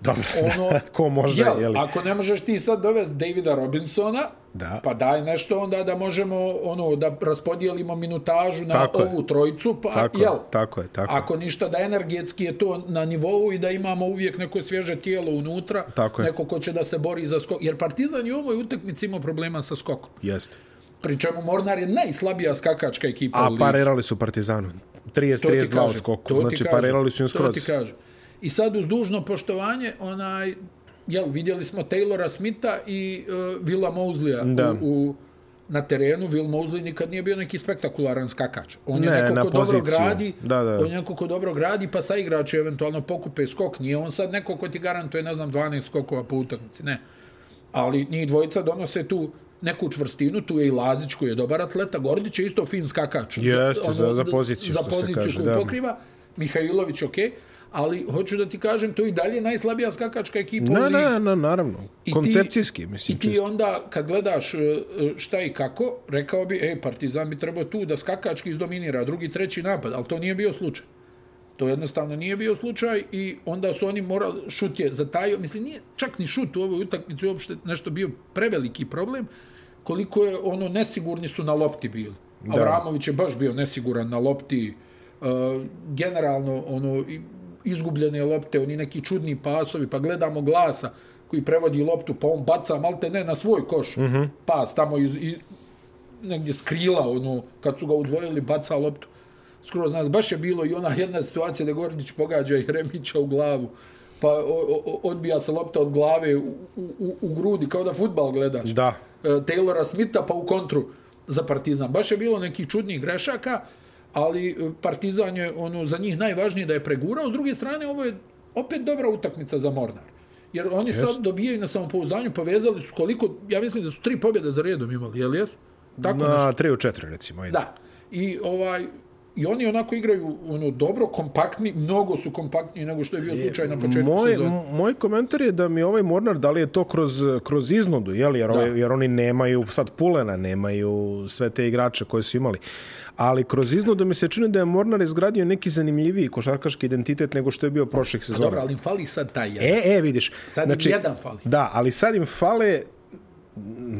Dobro, Ono, ko može, jel, jeli? Ako ne možeš ti sad dovesti Davida Robinsona, Da. pa daj nešto onda da možemo ono da raspodijelimo minutažu na Tako je. ovu trojicu, pa Tako je, jel? tako je, tako je. Ako ništa da energetski je to na nivou i da imamo uvijek neko svježe tijelo unutra, Tako je. neko ko će da se bori za skok. Jer Partizan je u ovoj utakmici imao problema sa skokom. Jeste. Pri čemu Mornar je najslabija skakačka ekipa u A parirali su Partizanu. To ti 30-32 u skoku. to Znači, kažem, parirali su im To skroz. ti kažem. I sad uz dužno poštovanje, onaj, jel, vidjeli smo Taylora Smitha i uh, Willa Mosleya Da. u, u, na terenu. Will Mosley nikad nije bio neki spektakularan skakač. On je Ne, neko na ko dobro poziciju. gradi, Da, da. on je neko ko dobro gradi, pa sa igrače eventualno pokupe skok. Nije on sad neko ko ti garantuje, ne znam, 12 skokova po utakmici. Ne. Ali njih dvojica donose tu neku čvrstinu, tu je i Lazić koji je dobar atleta, Gordić je isto fin skakač. Jeste, za- za poziciju, za se poziciju kaže, koju da. pokriva, Mihajlović ok, ali hoću da ti kažem, to i dalje najslabija skakačka ekipa u ligi. ne, ne, naravno. I ti- Koncepcijski, mislim. I ti čisto. onda, kad gledaš e, šta i kako, rekao bi, e, Partizan bi trebao tu da skakački izdominira, drugi, treći napad, ali to nije bio slučaj. To jednostavno nije bio slučaj i onda su oni morali, šut je zatajio, mislim nije čak ni šut u ovoj utakmici uopšte nešto bio preveliki problem, koliko je ono nesigurni su na lopti bili. Da. Avramović je baš bio nesiguran na lopti, uh, generalno ono izgubljene lopte, oni neki čudni pasovi, pa gledamo glasa koji prevodi loptu, pa on baca malte ne na svoj koš, mm -hmm. pas tamo iz, iz, negdje skrila, ono, kad su ga udvojili, baca loptu skoro nas. Baš je bilo i ona jedna situacija da Gordić pogađa i Remića u glavu, pa o, o, odbija se lopta od glave u, u, u grudi, kao da futbal gledaš. Da. E, Taylora Smitha pa u kontru za Partizan. Baš je bilo neki čudnih grešaka, ali e, Partizan je ono za njih najvažnije da je pregurao. S druge strane, ovo je opet dobra utakmica za Mornar. Jer oni yes. sad dobijaju na samopouzdanju, povezali su koliko, ja mislim da su tri pobjede za redom imali, jel jesu? Tako na nešto. tri u četiri, recimo. Ajde. Da. I ovaj, I oni onako igraju ono dobro, kompaktni, mnogo su kompaktniji nego što je bio slučaj na početku moj, sezone. Moj komentar je da mi ovaj Mornar, da li je to kroz, kroz iznudu, jel? Jer, jer oni nemaju sad Pulena, nemaju sve te igrače koje su imali. Ali kroz iznudu mi se čini da je Mornar izgradio neki zanimljiviji košarkaški identitet nego što je bio prošlih sezona. Dobro, ali im fali sad taj jedan. E, e, vidiš. Sad znači, im jedan fali. Da, ali sad im fale,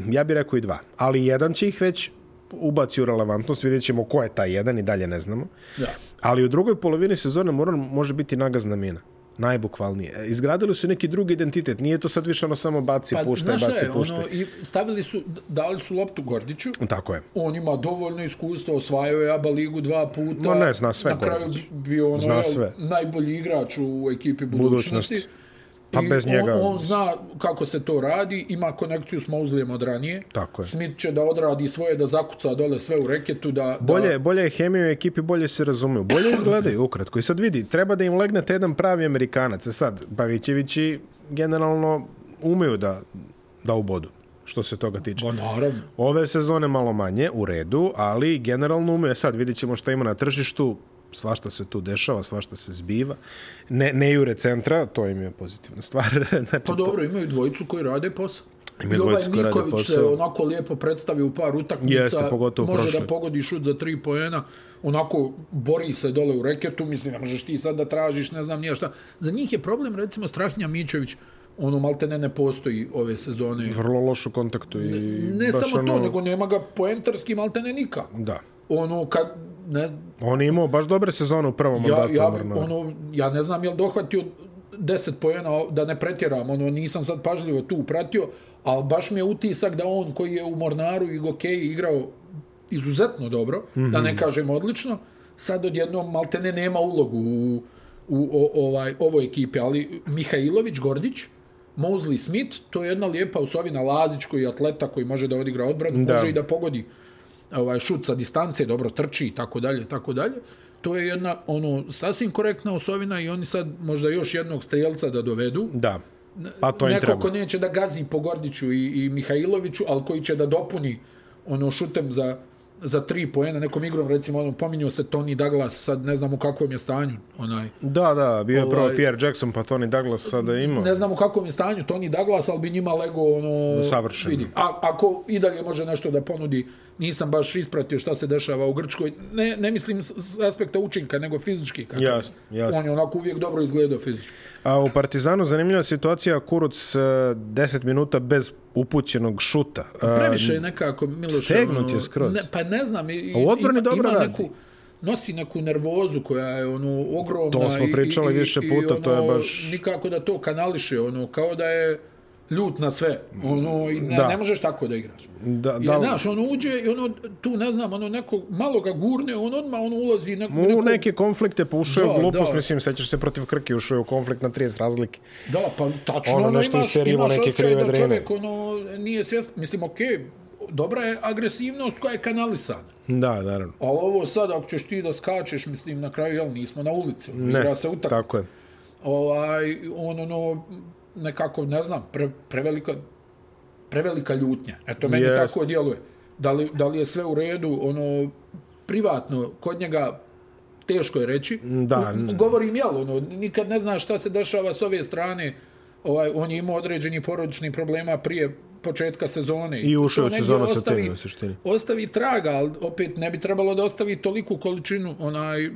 ja bih rekao i dva. Ali jedan će ih već ubaci u relevantnost, vidjet ćemo ko je taj jedan i dalje ne znamo. Da. Ali u drugoj polovini sezone Moran može biti nagazna mina. Najbukvalnije. Izgradili su neki drugi identitet. Nije to sad više ono samo baci, pa, puštaj, baci, je, puštaj. Ono, i stavili su, dali su loptu Gordiću. Tako je. On ima dovoljno iskustva, osvajao je ABA ligu dva puta. No ne, zna sve Na kraju Gordić. bio ono, zna sve. najbolji igrač u ekipi budućnosti. budućnosti. Pa bez njega... On, on zna kako se to radi, ima konekciju s Mouzlijem od ranije. Tako je. Smith će da odradi svoje, da zakuca dole sve u reketu. Da, bolje, da... bolje je hemiju u ekipi, bolje se razumiju. Bolje izgledaju ukratko. I sad vidi, treba da im legnete jedan pravi Amerikanac. E sad, Bavićevići generalno umeju da, da ubodu što se toga tiče. Ba, naravno. Ove sezone malo manje, u redu, ali generalno umeju. Sad vidit ćemo šta ima na tržištu svašta se tu dešava, svašta se zbiva. Ne, ne jure centra, to im je pozitivna stvar. znači, pa dobro, imaju dvojicu koji rade posao. Ima I ovaj Niković se onako lijepo predstavi u par utakmica. Jeste, pogotovo može prošle. da pogodi šut za tri poena. Onako bori se dole u reketu. Mislim, ne možeš ti sad da tražiš, ne znam nije šta. Za njih je problem, recimo, Strahinja Mićević ono malte ne ne postoji ove sezone. Vrlo lošu kontaktu. I ne, ne samo ono... to, nego nema ga poentarski malte ne nikako. Da. Ono, kad, ne... On je imao baš dobre sezone u prvom ja, mandatu. Ja, ono, ja ne znam je li dohvatio 10 pojena, da ne pretjeram, ono, nisam sad pažljivo tu pratio, ali baš mi je utisak da on koji je u Mornaru i Gokeji igrao izuzetno dobro, mm -hmm. da ne kažem odlično, sad odjednom maltene nema ulogu u, u o, ovaj, ovoj ekipi, ali Mihajlović, Gordić, Mosley Smith, to je jedna lijepa usovina Lazić koji je atleta koji može da odigra odbranu, da. može i da pogodi ovaj šut sa distance, dobro trči i tako dalje, tako dalje. To je jedna ono sasvim korektna osovina i oni sad možda još jednog strelca da dovedu. Da. Pa to Neko treba. ko neće da gazi po Gordiću i, i Mihajloviću, ali koji će da dopuni ono šutem za za tri poena nekom igrom, recimo, ono, pominjao se Tony Douglas, sad ne znam u kakvom je stanju. Onaj, da, da, bio je ovaj, prvo Pierre Jackson, pa Tony Douglas sada ima. Ne znam u kakvom je stanju Tony Douglas, ali bi njima lego ono... Savršeno. Vidi, a, ako i dalje može nešto da ponudi, nisam baš ispratio šta se dešava u Grčkoj, ne, ne mislim s aspekta učinka, nego fizički. Kako jasno, jasno. On je onako uvijek dobro izgledao fizički. A u Partizanu zanimljiva situacija, Kuruc 10 e, minuta bez upućenog šuta. Pa previše je nekako Miloš... Stegnut je skroz. Ne, pa ne znam. I, A u odbrani ima, dobro ima radi. neku, nosi neku nervozu koja je ono ogromna. To smo pričali i, i, više puta, i ono, to je baš... Nikako da to kanališe, ono, kao da je ljut na sve. Ono, i ne, Da. ne možeš tako da igraš. Da, da, znaš, ono uđe i ono, tu ne znam, ono neko malo ga gurne, on odmah ono ulazi neko, u neko... neke konflikte pa ušao je glupost, da. mislim, sećaš se protiv Krke, ušao je u konflikt na 30 razlike. Da, pa tačno, Ono ono, nešto imaš, imaš neke osjećaj da drine. čovjek ono, nije svjestan. Mislim, okej, dobra je agresivnost koja je kanalisana. Da, naravno. Ali ovo sad, ako ćeš ti da skačeš, mislim, na kraju, jel, nismo na ulici. ono, Ne, Igra se utakmica. tako je. Ovaj, on, ono, nekako, ne znam, pre, prevelika, prevelika ljutnja. Eto, meni Jest. tako djeluje. Da li, da li je sve u redu, ono, privatno, kod njega teško je reći. Da. Govorim, jel, ono, nikad ne znaš šta se dešava s ove strane. Ovaj, on je imao određeni porodični problema prije početka sezone. I ušao negdje sezonu sa tim, u suštini. Ostavi traga, ali opet ne bi trebalo da ostavi toliku količinu onaj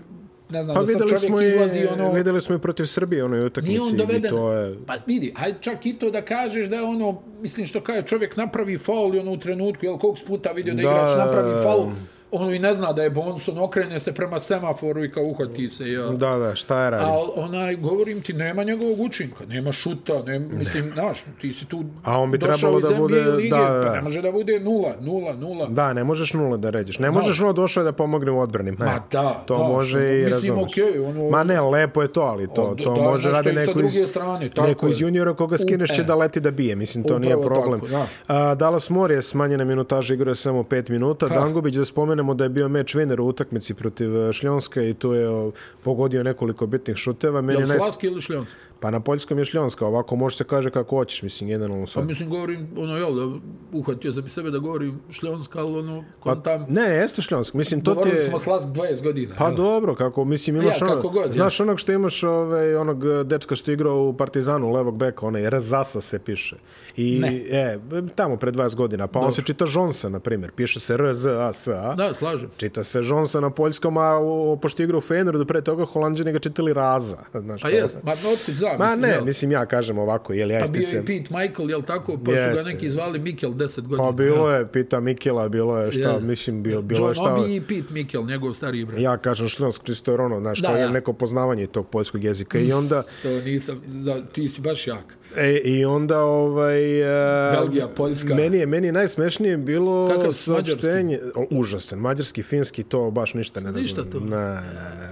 ne znam, Pa da sad čovjek smo, i, izlazi ono... videli smo i protiv Srbije onoj Nije utakmici. on i doveden. To je, Pa vidi, hajde čak i to da kažeš da je ono, mislim što kaže, čovjek napravi faul i ono u trenutku, jel koliko puta vidio da, Da. igrač napravi faul, ono i ne zna da je bonus, on okrene se prema semaforu i kao uhvati se. Ja. da, da, šta je radi? Ali onaj, govorim ti, nema njegovog učinka, nema šuta, ne, mislim, znaš, ti si tu A on bi trebalo da bude- lige, da, da. pa ne može da bude nula, nula, nula. Da, ne možeš nula da ređeš. Ne možeš ono došao je da pomogne u odbrani. Ne. Ma da, to znaš, može ono, i mislim, razumeš. okej, ono- Ma ne, lepo je to, ali to, to da, može radi neko iz, strane, tako neko iz je. juniora koga skineš će e. da leti da bije. Mislim, to nije Upravo problem. tako, znaš. A, Dallas Morije smanjena minutaža igra je samo 5 minuta. Dangubić, da spomenemo da je bio meč winner u utakmici protiv e, Šljonska i tu je pogodio nekoliko bitnih šuteva. Meni je naj... Slaski ili Šljonski? Pa na poljskom je Šljonska, ovako može se kaže kako hoćeš, mislim, jedan u Pa mislim, govorim, ono, jel, da uhvatio sam i sebe da govorim šljonska, ali ono, kontam, Ne, jeste Šljonsk. Mislim, to ti govorili je... smo Slask 20 godina. Pa jel? dobro, kako, mislim, imaš Ja, ono, kako god, znaš onog što imaš, ovaj, onog eh, dečka što igrao u Partizanu, levog beka, onaj Razasa se piše. I, Ne. e, tamo pre 20 godina, pa on se čita Žonsa, na primjer, piše se R-Z-A-S-A. Da, slažem. Čita se Žonsa na poljskom, a pošto je igrao u Feneru, pre toga Holandžani ga čitali Raza. Znaš, Pa jes, ma otkud znam, Ma mislim, ne, jel? mislim ja kažem ovako, jel ja Pa bio je isticam. i Pete Michael, jel tako? Pa su Jeste. ga neki zvali Mikel 10 godina. Pa bilo je, pita Mikela, bilo je šta, Jes. mislim, bilo, bilo je John šta... Obi i Pete Mikel, njegov stari brat. Ja kažem šljonsk, čisto jer ono, znaš, Da, kao je da. neko poznavanje tog poljskog jezika. I onda, To nisam, da, ti si baš jak. E, I onda ovaj... Uh, Belgija, Poljska. Meni je, meni je najsmešnije bilo Kakav saopštenje... O, Užasan. Mađarski, finski, to baš ništa ne razumem. Ništa to? Ne, ne,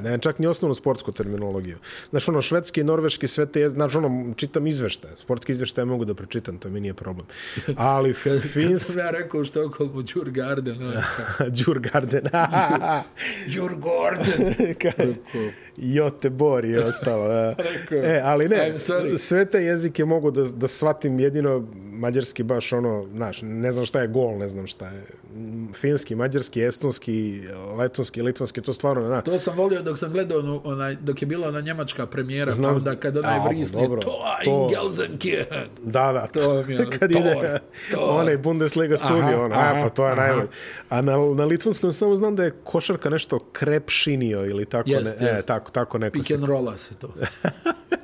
ne, ne, čak ni osnovnu sportsku terminologiju. Znaš, ono, švedski, norveški, sve te, je- znaš, ono, čitam izveštaje. Sportski izveštaje mogu da pročitam, to mi nije problem. Ali Kad finski... sam ja rekao u Štokholmu, Djurgarden, ono, Djurgarden. Djurgården. Rekao, Jotebor i ostalo. Da. Rekao, E, ali ne, sve te jezike mogu da, da shvatim jedino mađarski baš ono, znaš, ne znam šta je gol, ne znam šta je finski, mađarski, estonski, letonski, litvanski, to stvarno, znaš, To sam volio dok sam gledao ono, onaj, dok je bila ona njemačka premijera, Znam. pa onda kad onaj A, vrisne, dobro, to, to- in Gelsenkirchen. Da, da, To mi je ono, kad ide onaj Bundesliga studio, Aha, ono, a, aha, pa to je aha. najbolje. A na, na litvanskom samo znam da je košarka nešto krepšinio ili tako, Jest, ne, jest. E, tako, tako neko Pick and rolla se to.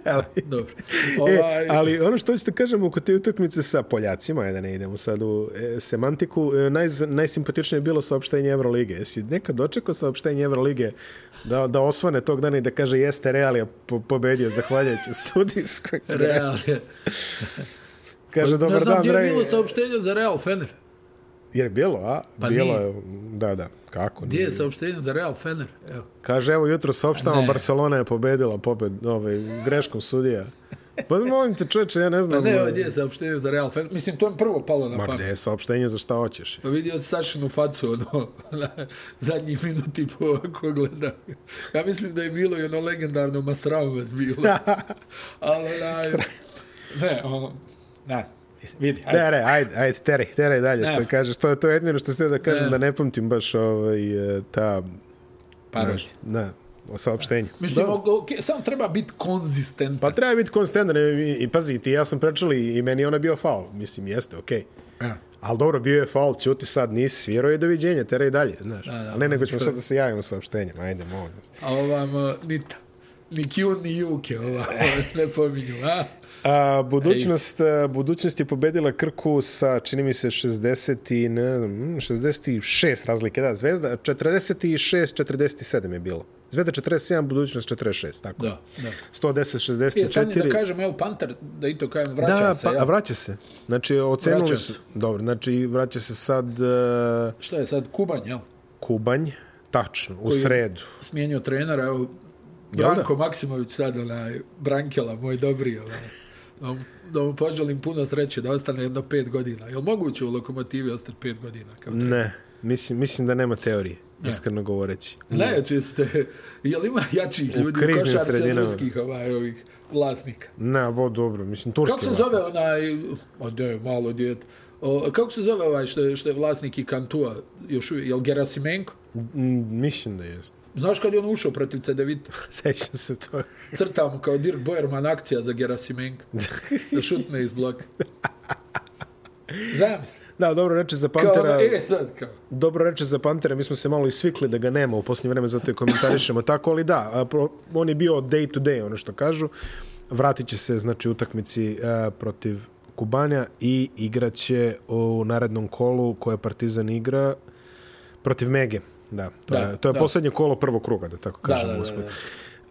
Ali, Dobro. e, Ovaj, ali ono što ćete kažemo oko te utakmice sa Poljacima, da ne idemo sad u e, semantiku, e, naj, najsimpatičnije je bilo saopštenje Evrolige. Jesi nekad dočekao saopštenje Evrolige da, da osvane tog dana i da kaže jeste Real je po, pobedio zahvaljujući sudijskoj. Real je. Kaže, ne dobar znam dan, gdje je dragi. bilo saopštenje za Real Fener. Jer je bilo, a? Pa bilo nije. je, da, da, kako? Gdje je saopštenje za Real Fener? Evo. Kaže, evo jutro saopštavamo, Ne. Barcelona je pobedila pobed, ovaj, greškom sudija. Pa molim te čoveče, ja ne Pa znam. ne, evo gdje je saopštenje za Real Fener. Mislim, to je prvo palo na Ma pamet. gde je saopštenje za šta hoćeš? Pa vidio sam Sašinu facu, ono, na zadnji minut i po ko gleda. Ja mislim da je bilo i ono legendarno Masram vas bilo. Ali, onaj, ne, ono, ne, vidi, ajde. Ne, ne, ajde, ajde, teraj, teraj dalje, Ne. što kažeš. To je to je jedino što ste da kažem, Ne. da ne pamtim baš ovaj, e, ta, Parola. znaš, na, o saopštenju. Mislim, Dobro. ok, samo treba biti konzistentan. Pa treba biti konsistentan i, i pazi, ti i ja sam prečali i meni je ona bio faul. Mislim, jeste, okej. Okay. Ja. Ali dobro, bio je faul, ćuti sad, nisi svirao i doviđenja, teraj dalje, znaš. Da, da, Ali ne, nego ćemo sad da se javimo saopštenjem, ajde, molim. A ovam, nita. Ni Q, ni Juke, ova, ne pominju, a? A, budućnost, a, budućnost je pobedila Krku sa, čini mi se, 60 i, ne znam, mm, 66 razlike, da, Zvezda, 46, 47 je bilo. Zvezda 47, budućnost 46, tako. Da, da. 110, Je, stani 64. da kažem, El Panter, da i to kažem, vraća da, se, pa, ja? a vraća se. Znači, ocenili su... se. Dobro, znači, vraća se sad uh, Šta je sad, Kubanj, jel? Kubanj, tačno, u Koji- sredu. Smijenio trenera, evo, Branko Maksimović sad, onaj, Brankela, moj dobri, ovaj, da mu, da mu poželim puno sreće, da ostane jedno pet godina. Jel moguće u Lokomotivi ostati pet godina? Kao Ne, mislim, mislim da nema teorije, iskreno govoreći. Najjače ste, jel ima jačih ljudi u, košarce sredinama. ruskih ovaj, ovih vlasnika? Ne, bo dobro, mislim, turski Kako se zove vlasnici. onaj, o ne, malo djete, o, kako se zove ovaj što je, što je vlasnik i Kantua, još uvijek, jel Gerasimenko? Mm, Mislim da jest. Znaš kad je on ušao protiv Cedevita? Sećam se toga. Crtamo kao Dirk Boerman akcija za Gerasimenko. Da šutne iz bloka. Zamisli. Da, dobro reče za Kao, Pantera. e, sad kao. Dobro reče za Pantera, mi smo se malo isvikli da ga nema u posljednje vreme, zato je komentarišemo tako, ali da, on je bio day to day, ono što kažu. Vratit će se, znači, utakmici a, protiv Kubanja i igraće u narednom kolu koje Partizan igra protiv Mege. Da, to Da, je, to je da. posljednje kolo prvog kruga, da tako Da, kažemo. da, da, usput. da.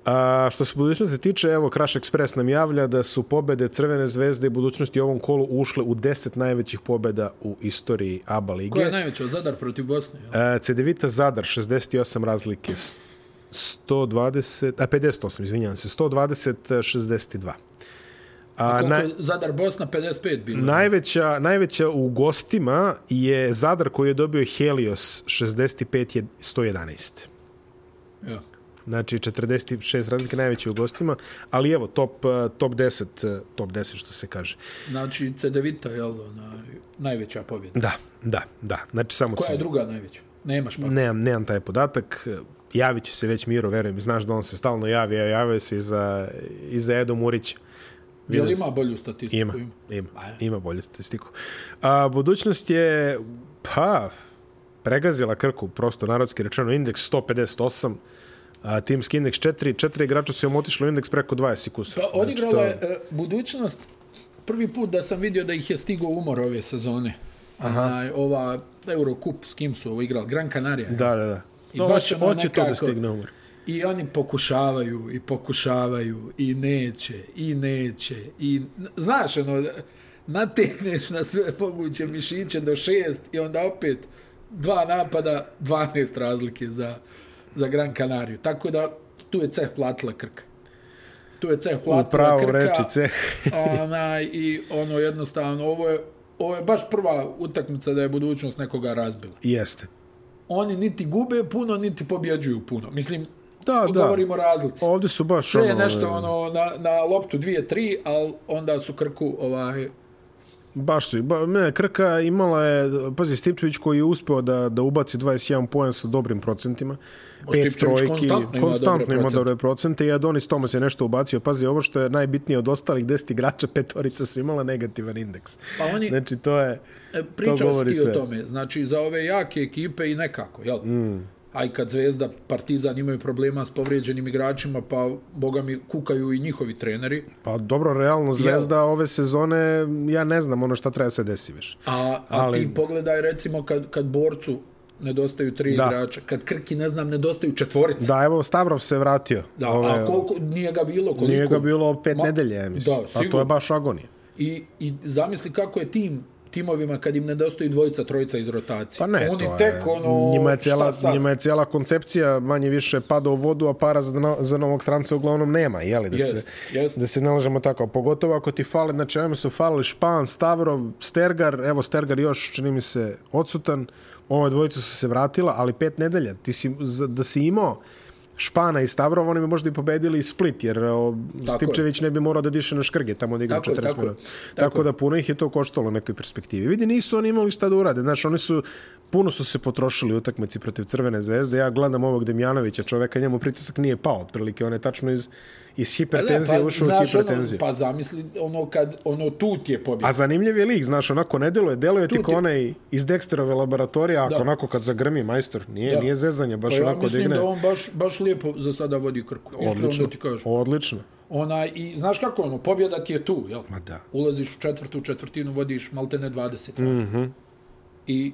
A, što se budućnosti tiče, evo, Crash Express nam javlja da su pobede Crvene zvezde i budućnosti u ovom kolu ušle u 10 najvećih pobeda u istoriji ABA lige. Koja je najveća? Zadar protiv Bosne. E, Cedevita Zadar 68 razlike s- 120 a 58 izvinjavam se 120 62 a Koliko na, Zadar Bosna 55 bilo? najveća najveća u gostima je Zadar koji je dobio Helios 65 je 111 Ja. Znači 46 razlike najveće u gostima ali evo top eh, top 10 eh, top 10 što se kaže Znači, Cedevita, jel, onaj, najveća pobjeda. da da da znači samo Koja je druga najveća? Nemaš pa. Nemam, nemam taj podatak. Javit će se već Miro, verujem. Znaš da on se stalno javi, a javio se i za, i za Edo Murić. Jel ima bolju statistiku? Ima, ima, A ja. ima bolju statistiku. A, budućnost je, pa, pregazila Krku, prosto narodski rečeno, indeks 158, a, timski indeks 4, četiri igrača su im otišli u indeks preko 20 kusa. Pa odigrala je e, budućnost prvi put da sam vidio da ih je stigao umor ove sezone. Aha. ova Eurocup s kim su ovo igrali? Gran Canaria. je. Da, da, da. I No, baš ono hoće to da nekako- stigne umor. I oni pokušavaju i pokušavaju i neće i neće i znaš ono nategneš na sve moguće mišiće do šest i onda opet dva napada 12 razlike za, za Gran Canariju tako da tu je ceh platila Krka tu je ceh platila Upravo Krka reči ceh. onaj, i ono jednostavno ovo je, ovo je baš prva utakmica da je budućnost nekoga razbila Jeste. oni niti gube puno niti pobjeđuju puno mislim Da, da. govorimo razlici Ovdje su baš Sve je ono, nešto e, ono na, na loptu dvije, tri, ali onda su Krku ovaj, Baš su. Ba, ne, Krka imala je, pazi, Stipčević koji je uspeo da, da ubaci 21 poen sa dobrim procentima. Pet trojki, konstantno ima konstantno dobre ima procente. dobre procente i Adonis Tomas je nešto ubacio. Pazi, ovo što je najbitnije od ostalih 10 igrača, petorica su imala negativan indeks. Pa oni- Znači, to je... e, pričao si govori ti sve. o tome. Znači, za ove jake ekipe i nekako, jel? Mm. A i kad Zvezda, Partizan imaju problema s povrijeđenim igračima, pa, boga mi, kukaju i njihovi treneri. Pa dobro, realno Zvezda ove sezone, ja ne znam ono šta treba se desi više. A, a Ali- ti pogledaj, recimo, kad, kad borcu nedostaju tri Da. igrača, kad Krki, ne znam, nedostaju četvorice. Da, evo, Stavrov se vratio. Da, a koliko, nije ga bilo, koliko? Nije ga bilo pet Ma- nedelje, ja mislim. Da, a to je sigurno. baš agonija. I, I zamisli kako je tim timovima kad im nedostaju dvojica, trojica iz rotacije. Pa ne, Oni to tek je, ono, njima je cijela, njima je cijela koncepcija manje više pada u vodu, a para za, no, za novog stranca uglavnom nema, jeli, da, Jest, se, jest. da se ne lažemo tako. Pogotovo ako ti fale, znači ovime su falili Špan, Stavrov, Stergar, evo Stergar još, čini mi se, odsutan, ove dvojice su se vratila, ali pet nedelja, ti si, da si imao Špana i Stavrov, oni bi možda i pobedili i Split, jer o, Stipčević ne bi morao da diše na škrge, tamo da igra Tako je, 40 tako minuta. tako Tako da puno ih je to koštalo u nekoj perspektivi. Vidi, nisu oni imali šta da urade. Znaš, oni su, puno su se potrošili u utakmici protiv Crvene zvezde. Ja gledam ovog Demjanovića, čoveka, njemu pritisak nije pao, otprilike. On je tačno iz, iz hipertenzije Pa, ušao u znaš, hipertenziju. Ono, pa zamisli ono kad ono tu ti je pobjeda. A zanimljiv je lik, znaš, onako ne deluje, deluje ti ti- onaj iz Dexterove laboratorija, ako Da. onako kad zagrmi majstor, nije, Da. nije zezanje, baš pa ja onako mislim digne. da on baš, baš lijepo za sada vodi Krku. Iskreno Odlično, ti kažem. odlično. Onaj, I znaš kako ono, pobjeda ti je tu, jel? Ma da. Ulaziš u četvrtu četvrtinu, vodiš maltene 20. Mm Mhm. -hmm. I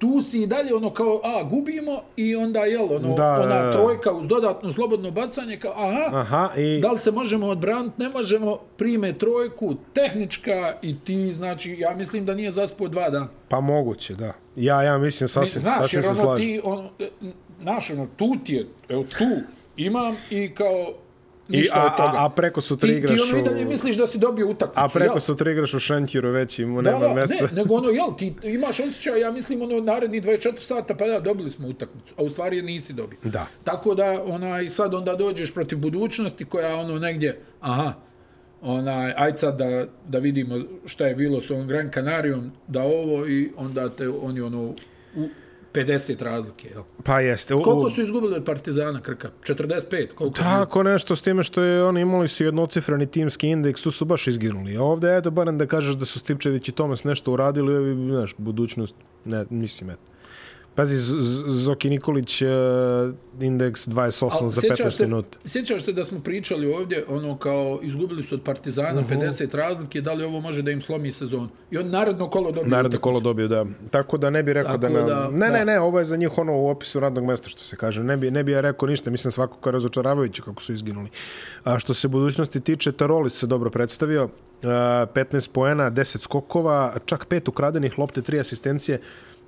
tu si i dalje ono kao, a, gubimo i onda, jel, ono, Da, ona da, trojka uz dodatno slobodno bacanje, kao, aha, Aha, i... da li se možemo odbraniti, ne možemo, prime trojku, tehnička i ti, znači, ja mislim da nije zaspao dva dana. Pa moguće, da. Ja, ja mislim, sasvim, Znaš, sasvim jer se ono slažem. ti, ono, znaš, ono, tu ti je, evo, tu imam i kao, I, ništa a, od toga. a, a preko sutra ti, igraš ti ono i u- dalje misliš da si dobio utakmicu. A preko jel? sutra igraš u Šentjuru već i mu Da, nema mesta. ne, nego ono, jel, ti imaš osjećaj, ja mislim, ono, naredni 24 sata, pa da, dobili smo utakmicu, a u stvari je nisi dobio. Da. Tako da, onaj, sad onda dođeš protiv budućnosti koja, ono, negdje, aha, onaj, aj sad da, da vidimo šta je bilo s ovom Gran Canarijom, da ovo i onda te oni, ono, u, 50 razlike, jel? Pa jeste. U, Koliko su izgubili Partizana Krka? 45? Koliko? Tako nešto s time što je oni imali su jednocifreni timski indeks, tu su baš izginuli. A ovde, eto, barem da kažeš da su Stipčević i Tomas nešto uradili, ovi, znaš, budućnost, ne, mislim, eto. Pazi, Zoki Nikolić, uh, indeks 28 za 15 se, minuta. Sjećaš se da smo pričali ovdje, ono kao izgubili su od Partizana uh. -huh. 50 razlike, da li ovo može da im slomi sezon? I on naredno kolo dobio utakmicu. kolo dobio, da. Tako da ne bi rekao Tako da, nam... da- ne, da. ne, ne, ovo je za njih ono u opisu radnog mesta, što se kaže. Ne bi, ne bi ja rekao ništa, mislim svako kao razočaravajuće kako su izginuli. A što se budućnosti tiče, Tarolis se dobro predstavio. Uh, 15 poena, 10 skokova, čak pet ukradenih lopte, tri asistencije.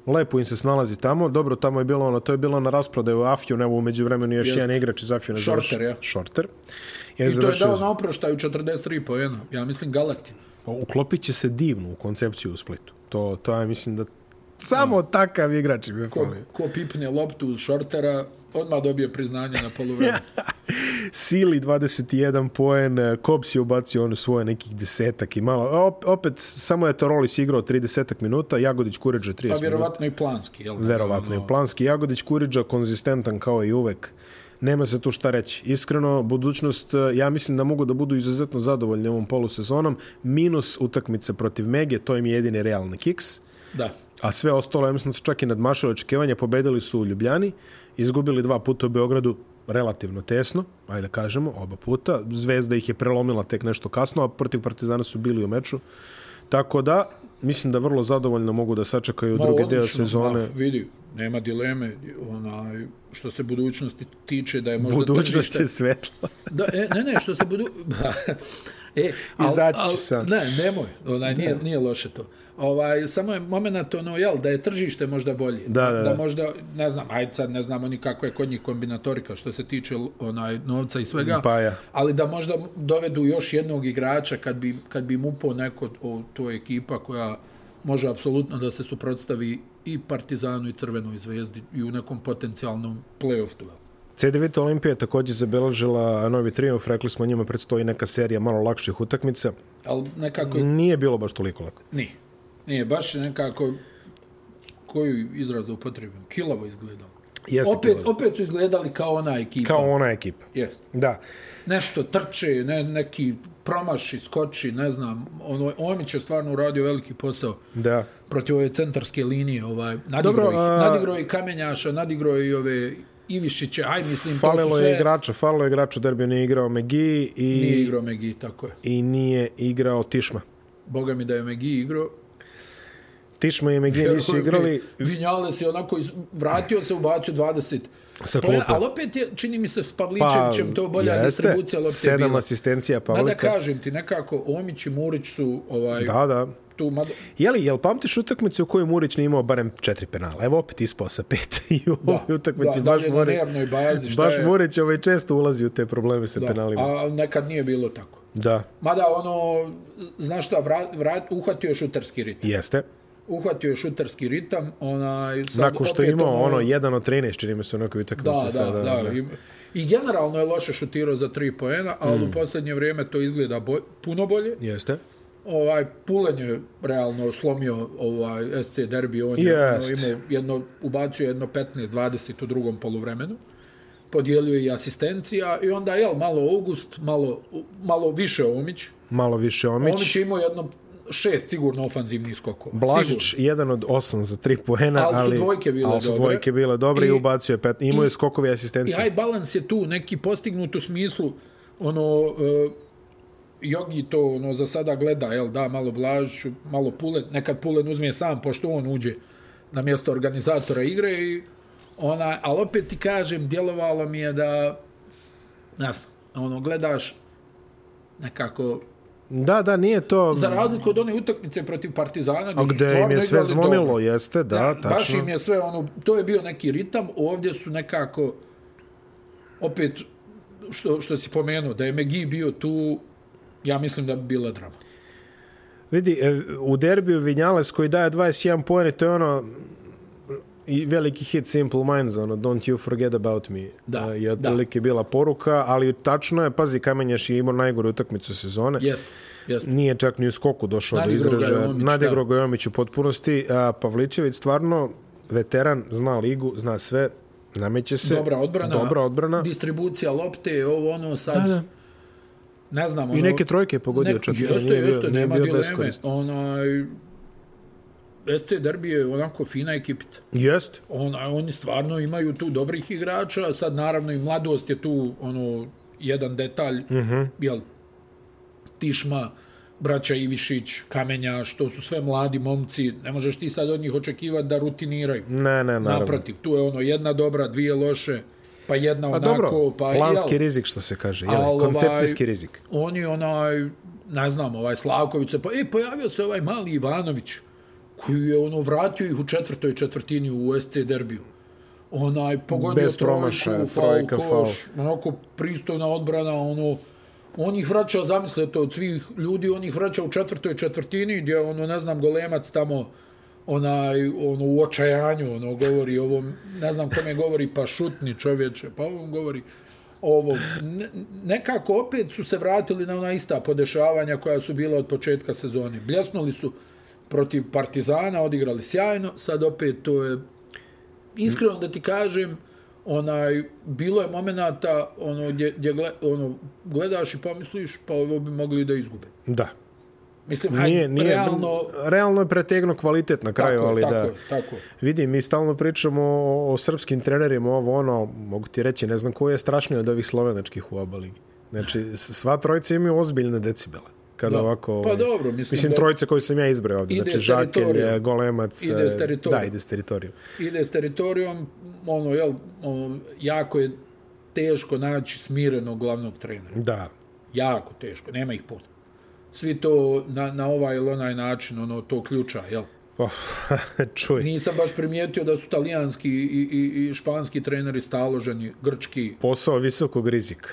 Lepo im se snalazi tamo. Dobro, tamo je bilo ono, to je bilo na rasprodaju u Afiju, evo umeđu vremenu još Jest. jedan igrač iz Afiju. Shorter, ja. Shorter. I to je dao na oproštaju 43 pojena. Ja mislim Galati. Uklopit će se divno u koncepciju u Splitu. To, to je, mislim da samo takav igrač je Ko, ko pipne loptu uz šortera, odmah dobije priznanje na poluvremenu. Sili 21 poen, Kops je ubacio ono svoje nekih desetak i malo. Op, opet, samo je Tarolis igrao 30 minuta, Jagodić Kuriđa 30 Pa minuta. vjerovatno i planski. Jel? da? Verovatno Ono, i planski. Jagodić Kuriđa konzistentan kao i uvek. Nema se tu šta reći. Iskreno, budućnost, eh, ja mislim da mogu da budu izuzetno zadovoljni ovom polusezonom. Minus utakmice protiv Mege, to im je jedini realni kiks. Da. A sve ostalo, ja mislim da su čak i nadmašali očekivanja, pobedili su u Ljubljani, izgubili dva puta u Beogradu relativno tesno, ajde da kažemo, oba puta. Zvezda ih je prelomila tek nešto kasno, a protiv Partizana su bili u meču. Tako da, mislim da vrlo zadovoljno mogu da sačekaju Ma, drugi deo sezone. Ma, vidi, nema dileme. Onaj, što se budućnosti tiče da je možda Budućnost tržište... je svetla. Da, e, ne, ne, što se budu... e, Izaći ću sam. Ne, nemoj, onaj, nije, nije loše to. Ovaj, samo je moment, ono, jel, da je tržište možda bolje. Da, da, da. da možda, ne znam, ajde sad ne znamo ni kako je kod njih kombinatorika što se tiče onaj novca i svega, Pa ja. ali da možda dovedu još jednog igrača kad bi, kad bi im upao neko o, to je ekipa koja može apsolutno da se suprotstavi i Partizanu i Crvenoj zvezdi i u nekom potencijalnom play-off duelu. C9 Olimpija je također zabeležila novi triumf, rekli smo njima predstoji neka serija malo lakših utakmica. Ali nekako Nije bilo baš toliko lako. Nije. Nije, baš nekako koju izraz da upotrebim, kilavo izgledalo. Jeste Opet, bilo. opet su izgledali kao ona ekipa. Kao ona ekipa. Yes. Da. Nešto trče, ne, neki promaši, skoči, ne znam. Ono, Omić je stvarno uradio veliki posao Da. protiv ove centarske linije. Ovaj, nadigrao, Dobro, ih, a- nadigrao i Kamenjaša, nadigrao i ove Ivišiće, aj mislim, Falilo sve... je igrača, falilo je igrača u derbiju, nije igrao Megi i, Nije igrao Megi, tako je. i nije igrao Tišma. Boga mi da je Megi igrao. Tišma i Megi nisu igrali. Vinjales je onako iz, vratio se, ubacio 20 Sa klupe. ali opet je, čini mi se s Pavličevićem pa, to bolja distribucija lopte je sedam bila. asistencija Mada Pavlika. kažem ti, nekako Omić i Murić su ovaj, Da, da. Tu, mada, Jeli, jel pamtiš utakmicu u kojoj Murić nije imao barem četiri penala? Evo opet ispao sa pet i u ovoj utakmici da, baš na Murić. bazi, Baš je, Murić ovaj često ulazi u te probleme sa da, penalima. a nekad nije bilo tako. Da, Mada ono, znaš šta, vrat, vrat, uhvatio je šuterski ritam. jeste. Uhvatio je šuterski ritam, onaj, sad Nakon što je imao ono, jedan od 13, čini mi se onako utakmice Da, da, sada. da, I, I generalno je loše šutirao za tri poena, ali mm. u posljednje vrijeme to izgleda boj, puno bolje. Jeste. Ovaj Pulen je realno slomio ovaj SC derbi, on je Jest. ono, imao jedno ubacio jedno 15-20 u drugom poluvremenu. Podijelio je i asistencija i onda jel malo August, malo malo više Omić. Malo više Omić. Omić je imao jedno šest sigurno ofanzivnih skokova. Blažić, Sigurno. jedan od osam za tri poena, Ali su ali, dvojke bile ali su dobre. dvojke bile dobre i, I- ubacio je pet. Imao je i- skokovi I asistencije. high balance je tu neki postignut u smislu ono uh, Jogi to ono za sada gleda, jel da, malo Blažiću, malo Pulen, nekad Pulen uzme sam pošto on uđe na mjesto organizatora igre i ona, ali opet ti kažem, djelovalo mi je da jasno, ono gledaš nekako Da, da, nije to... za razliku od one utakmice protiv Partizana A gde im je sve zvonilo, dobro. jeste, da, Da, tačno. baš im je sve ono, to je bio neki ritam, ovdje su nekako, opet, što, što si pomenuo, da je Megi bio tu, ja mislim da bi bila drama. Vidi, e, u derbiju Vinjales koji daje 21 poene, to je ono i veliki hit Simple Minds, ono, don't you forget about me, Da, E, je otprilike bila poruka, ali tačno je, pazi, Kamenjaš je imao najgoru utakmicu sezone. Jest, jest. Nije čak ni u skoku došao do Nadigrao ga je izražaja. Omić, Nadigrao da. ga je Omić u potpunosti. A Pavličević stvarno veteran, zna ligu, zna sve, nameće se. Dobra odbrana. Dobra odbrana. Distribucija lopte, ovo ono sad... Da, da. Ne znam, ono... I neke trojke je pogodio čak. Jeste, nije bio- jeste, nije nema dileme. beskoristan. Onaj... SC Derbi je onako fina ekipica. Jeste. Ona, oni stvarno imaju tu dobrih igrača, sad naravno i mladost je tu ono jedan detalj, mm Mhm. -hmm. jel, Tišma, braća Ivišić, Kamenja, što su sve mladi momci, ne možeš ti sad od njih očekivati da rutiniraju. Ne, ne, naravno. Naprotiv, tu je ono jedna dobra, dvije loše, pa jedna Pa onako, dobro, pa planski jel, rizik što se kaže, jel, Al, ovaj, koncepcijski rizik. oni onaj, ne znam, ovaj Slavković pa, e, pojavio se ovaj mali Ivanović, koji je ono vratio ih u četvrtoj četvrtini u SC derbiju. Onaj, pogodio Bez trojku, faul, trojka, koš, faul. onako pristojna odbrana, ono, on ih vraća, zamislite, od svih ljudi, on ih vraća u četvrtoj četvrtini, gdje, ono, ne znam, golemac tamo, onaj, ono, u očajanju, ono, govori ovom, ne znam kome govori, pa šutni čovječe, pa ovom govori, ovo, ne, nekako opet su se vratili na ona ista podešavanja koja su bila od početka sezone. Bljesnuli su protiv Partizana, odigrali sjajno, sad opet to je, iskreno da ti kažem, onaj, bilo je momenata ono, gdje, gdje gled, ono, gledaš i pomisliš, pa ovo bi mogli da izgube. Da. Mislim, hajde, Nije, nije, realno, realno je pretegno kvalitet na kraju, tako, ali tako, da... tako. je. Vidi, mi stalno pričamo o, o srpskim trenerima, ovo ono, mogu ti reći, ne znam ko je strašniji od ovih slovenačkih u oba ligi. Znači, s- sva trojica imaju ozbiljne decibele. Kada Da. ovako... Pa ovaj, dobro, mislim Mislim, da- trojica koju sam ja izbrao ovdje. Ide Znači, s Žakelj. Golemac... Ide s e, teritorijom. Da, ide s teritorijom. ide s teritorijom, ono, jel, ono, jako je teško naći smirenog glavnog trenera. Da. Jako teško, nema ih puno. Svi to na, na ovaj ili onaj način, ono, to ključa, jel? Pa, čuj. Nisam baš primijetio da su talijanski i, i, i španski treneri staloženi, grčki, Posao visokog rizika.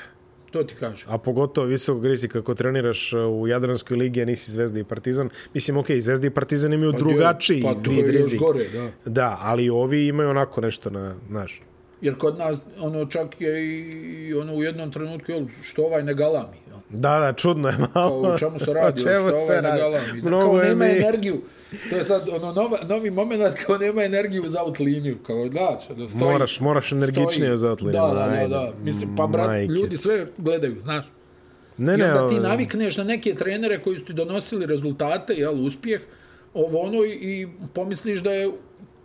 to ti kažem. A pogotovo visokog rizika ako treniraš uh, u Jadranskoj ligi, a nisi Zvezda i Partizan. Mislim, okej, okay, Zvezda i Partizan imaju drugačiji pa to vid rizika. gore, da. Da, ali ovi imaju onako nešto na, znaš, Jer kod nas, ono, čak je i ono, u jednom trenutku, jel, što ovaj ne galami? Da, da, čudno je malo. Kao, o čemu se radi, O čemu što se ovaj radi? Da, Mnogo kao nema mi- energiju. To je sad ono nova, novi moment kao nema energiju za out liniju. Kao, znači, da stoji. Moraš- moraš energičnije za out liniju, Da, da, da, da. Mislim, pa brat, Majke. ljudi sve gledaju, znaš. Ne, I ne, onda ti navikneš na neke trenere koji su ti donosili rezultate, jel, uspjeh, ovo ono i, i pomisliš da je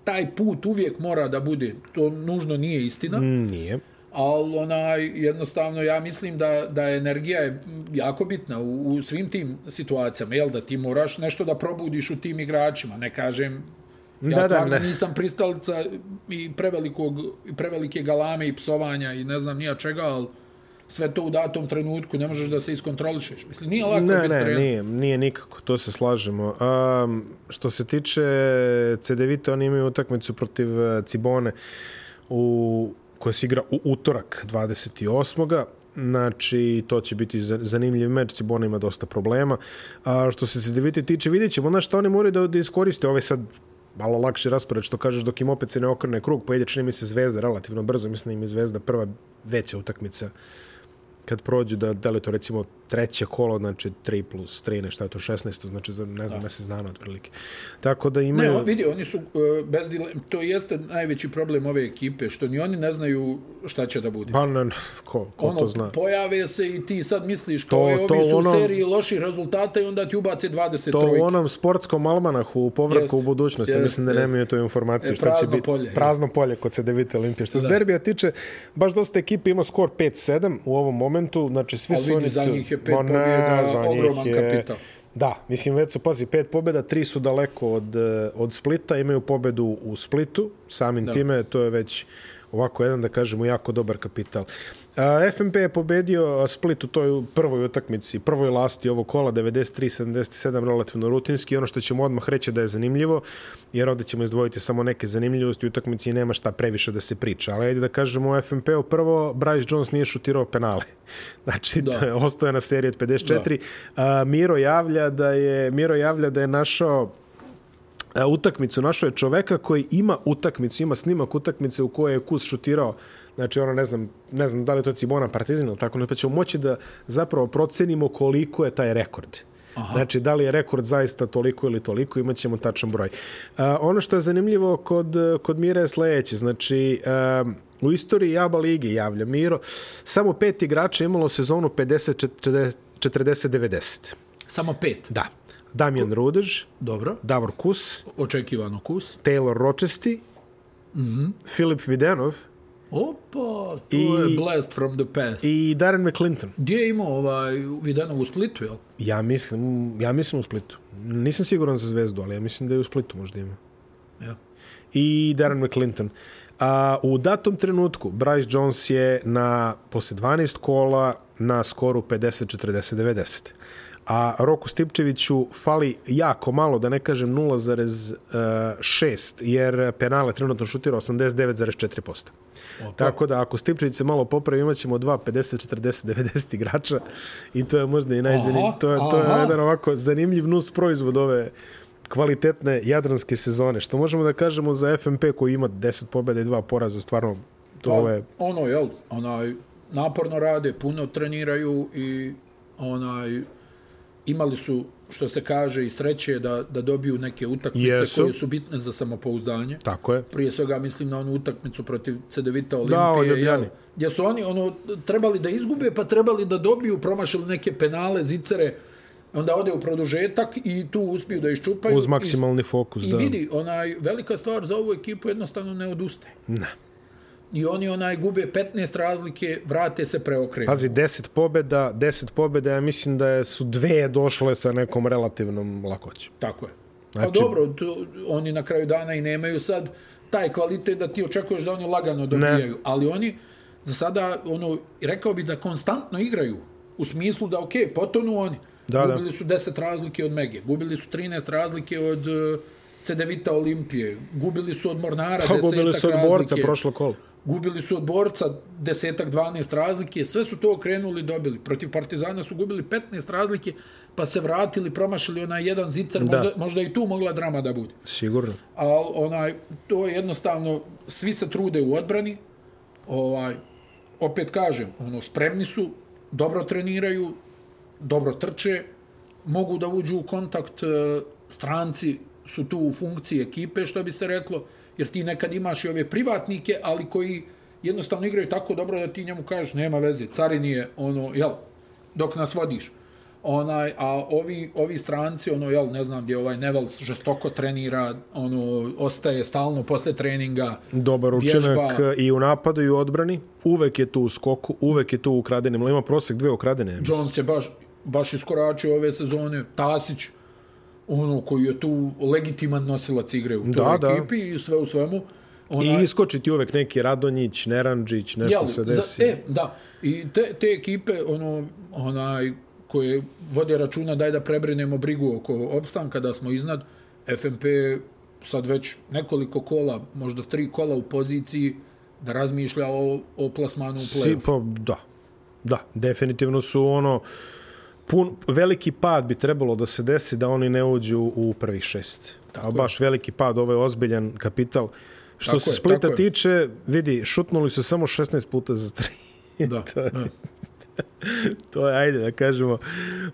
taj put uvijek mora da bude. To nužno nije istina. Mm. Nije. Ali onaj, jednostavno ja mislim da, da energija je jako bitna u, u svim tim situacijama, jel da ti moraš nešto da probudiš u tim igračima, ne kažem Ja Da, da, stvarno ne. nisam pristalica i prevelikog, i prevelike galame i psovanja i ne znam nija čega, ali sve to u datom trenutku ne možeš da se iskontrolišeš. Mislim, nije lako Ne, biti ne, trener. nije, nije nikako, to se slažemo. Um, što se tiče CDVita, oni imaju utakmicu protiv eh, Cibone u, koja se igra u utorak 28. Znači, to će biti zanimljiv meč, Cibona ima dosta problema. A što se CDVita tiče, vidjet ćemo, znaš šta oni moraju da, da iskoriste ove sad malo lakši raspored, što kažeš, dok im opet se ne okrne krug, pa ide čini mi se Zvezda relativno brzo, mislim da im je Zvezda prva veća utakmica kad prođu da, da li to recimo treće kolo, znači 3 plus 3, nešto je to 16, znači za, ne znam, mesec dana otprilike. Tako da Ne, imaju... on, vidi, oni su uh, bez dile, to jeste najveći problem ove ekipe, što ni oni ne znaju šta će da bude. Pa ne, ko, ko ono, to zna? pojave se i ti sad misliš kao je, ovi su ono- u seriji loših rezultata i onda ti ubace 20 To u onom sportskom almanahu u povratku Jeste, u budućnosti, jeste, mislim da nemaju to informacije. E, šta će biti polje, je. Prazno polje kod CDVita Olimpije. Što se derbija tiče, baš dosta ekipa ima skor 5-7 u ovom momentu, znači svi Ali su vidi, oni... za tu- njih je pet ne, pobjeda, za ogroman je- kapital. Da, mislim, već su, pazi, pet pobjeda, tri su daleko od, eh, od Splita, imaju pobedu u Splitu, samim da. time, to je već ovako jedan, da kažemo, jako dobar kapital. A, FNP je pobedio Split u toj prvoj utakmici, prvoj lasti ovog kola, 93-77, relativno rutinski. Ono što ćemo odmah reći da je zanimljivo, jer ovdje ćemo izdvojiti samo neke zanimljivosti u utakmici i nema šta previše da se priča. Ali ajde da kažemo u FNP-u prvo, Bryce Jones nije šutirao penale. Znači, Da. da. ostao je na seriji od 54. A, Miro javlja da je Miro javlja da je našao utakmicu, našao je čoveka koji ima utakmicu, ima snimak utakmice u kojoj je Kus šutirao Znači, ono, ne znam, ne znam da li je to Cibona Partizan ili tako, pa ćemo moći da zapravo procenimo koliko je taj rekord. Aha. Znači, da li je rekord zaista toliko ili toliko, imat ćemo tačan broj. Uh, ono što je zanimljivo kod, kod Mira je sledeće. Znači, uh, u istoriji Jaba Lige javlja Miro, samo pet igrača imalo sezonu 50-40-90. Samo pet? Da. Damjan Ko... Rudež, Dobro. Davor Kus, očekivano Kus, Taylor Ročesti, mm -hmm. Filip Videnov, Opa, to I, je blast from the past. I Darren McClinton. Gdje je imao ovaj, Videnov u Splitu, jel? Ja mislim, ja mislim u Splitu. Nisam siguran za zvezdu, ali ja mislim da je u Splitu možda ima. Ja. I Darren McClinton. A, u datom trenutku Bryce Jones je na, posle 12 kola na skoru 50-40-90 a Roku Stipčeviću fali jako malo, da ne kažem 0,6, jer penale trenutno šutira 89,4%. Tako da ako Stipčević se malo popravi, imat ćemo 2, 50, 40, 90 igrača i to je možda i najzanimljiviji. To, je, to je jedan ovako zanimljiv nus proizvod ove kvalitetne jadranske sezone. Što možemo da kažemo za FMP koji ima 10 pobjeda i 2 poraza, stvarno to pa, je... Ono, jel, onaj, naporno rade, puno treniraju i onaj, imali su, što se kaže, i sreće da, da dobiju neke utakmice Jesu. koje su bitne za samopouzdanje. Tako je. Prije svega mislim na onu utakmicu protiv Cedevita Olimpije. Da, jel, gdje su oni ono, trebali da izgube, pa trebali da dobiju, promašili neke penale, zicere, onda ode u produžetak i tu uspiju da iščupaju. Uz maksimalni fokus, i, da. I vidi, onaj, velika stvar za ovu ekipu jednostavno ne odustaje. Ne i oni onaj gube 15 razlike, vrate se preokrenu. Pazi, 10 pobjeda, 10 pobjeda, ja mislim da je, su dve došle sa nekom relativnom lakoćem. Tako je. Znači... Pa dobro, to, oni na kraju dana i nemaju sad taj kvalitet da ti očekuješ da oni lagano dobijaju, ne. ali oni za sada, ono, rekao bi da konstantno igraju, u smislu da, ok, potonu oni, da, gubili da. su 10 razlike od Mege, gubili su 13 razlike od uh, Cedevita Olimpije, gubili su od Mornara 10 razlike. Gubili su od Borca prošlo kolo gubili su od borca desetak, 12 razlike, sve su to okrenuli i dobili. Protiv Partizana su gubili 15 razlike, pa se vratili, promašili onaj jedan zicar, možda, možda i tu mogla drama da bude. Sigurno. A onaj, to je jednostavno, svi se trude u odbrani, ovaj, opet kažem, ono, spremni su, dobro treniraju, dobro trče, mogu da uđu u kontakt, e, stranci su tu u funkciji ekipe, što bi se reklo, jer ti nekad imaš i ove privatnike, ali koji jednostavno igraju tako dobro da ti njemu kažeš nema veze, carini je ono, jel, dok nas vodiš. Onaj, a ovi, ovi stranci, ono, jel, ne znam gdje ovaj Nevels žestoko trenira, ono, ostaje stalno posle treninga. Dobar učinak i u napadu i u odbrani. Uvek je tu u skoku, uvek je tu u ukradenim. Ima prosek dve ukradene. Jones je baš, baš iskoračio ove sezone. Tasić, ono koji je tu legitiman nosilac igre u toj da, ekipi da. i sve u svemu. Ona... I iskoči ti uvek neki Radonjić, Neranđić, nešto Jel, se desi. Za, e, da. I te, te ekipe, ono, onaj, koje vode računa, daj da prebrinemo brigu oko opstanka, da smo iznad, FMP sad već nekoliko kola, možda tri kola u poziciji da razmišlja o, o plasmanu u play-off. Pa, da. Da, definitivno su ono pun, veliki pad bi trebalo da se desi da oni ne uđu u prvih šest. Tako A baš je. veliki pad, ovo je ozbiljan kapital. Što tako se je, Splita tiče, je. vidi, šutnuli su samo 16 puta za tri. Da, to, je, da. to je, ajde da kažemo.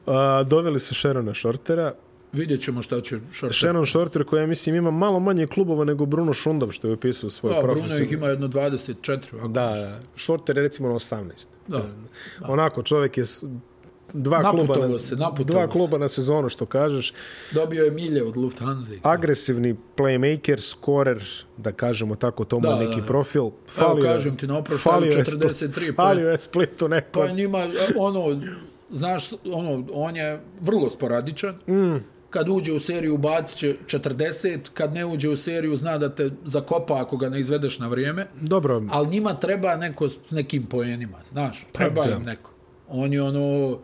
A, doveli su Sharona Shortera. Vidjet ćemo šta će Shorter. Sharon Shorter koja, mislim, ima malo manje klubova nego Bruno Šundav, što je opisao svoj da, profesor. Bruno ih ima jedno 24. Da, da. Shorter je recimo na 18. Da. da. Onako, čovjek je dva kluba na, se, dva kluba na sezonu što kažeš. Dobio je milje od Lufthansa. Agresivni playmaker, scorer, da kažemo tako, to mu neki da. profil. Falio, Evo kažem ti na falio 43. Falio je Splitu neko. Pa njima, ono, znaš, ono, on je vrlo sporadičan. Mm. Kad uđe u seriju bacit će 40, kad ne uđe u seriju zna da te zakopa ako ga ne izvedeš na vrijeme. Dobro. Ali njima treba neko s nekim poenima, znaš, pa treba pa, im neko. On je ono,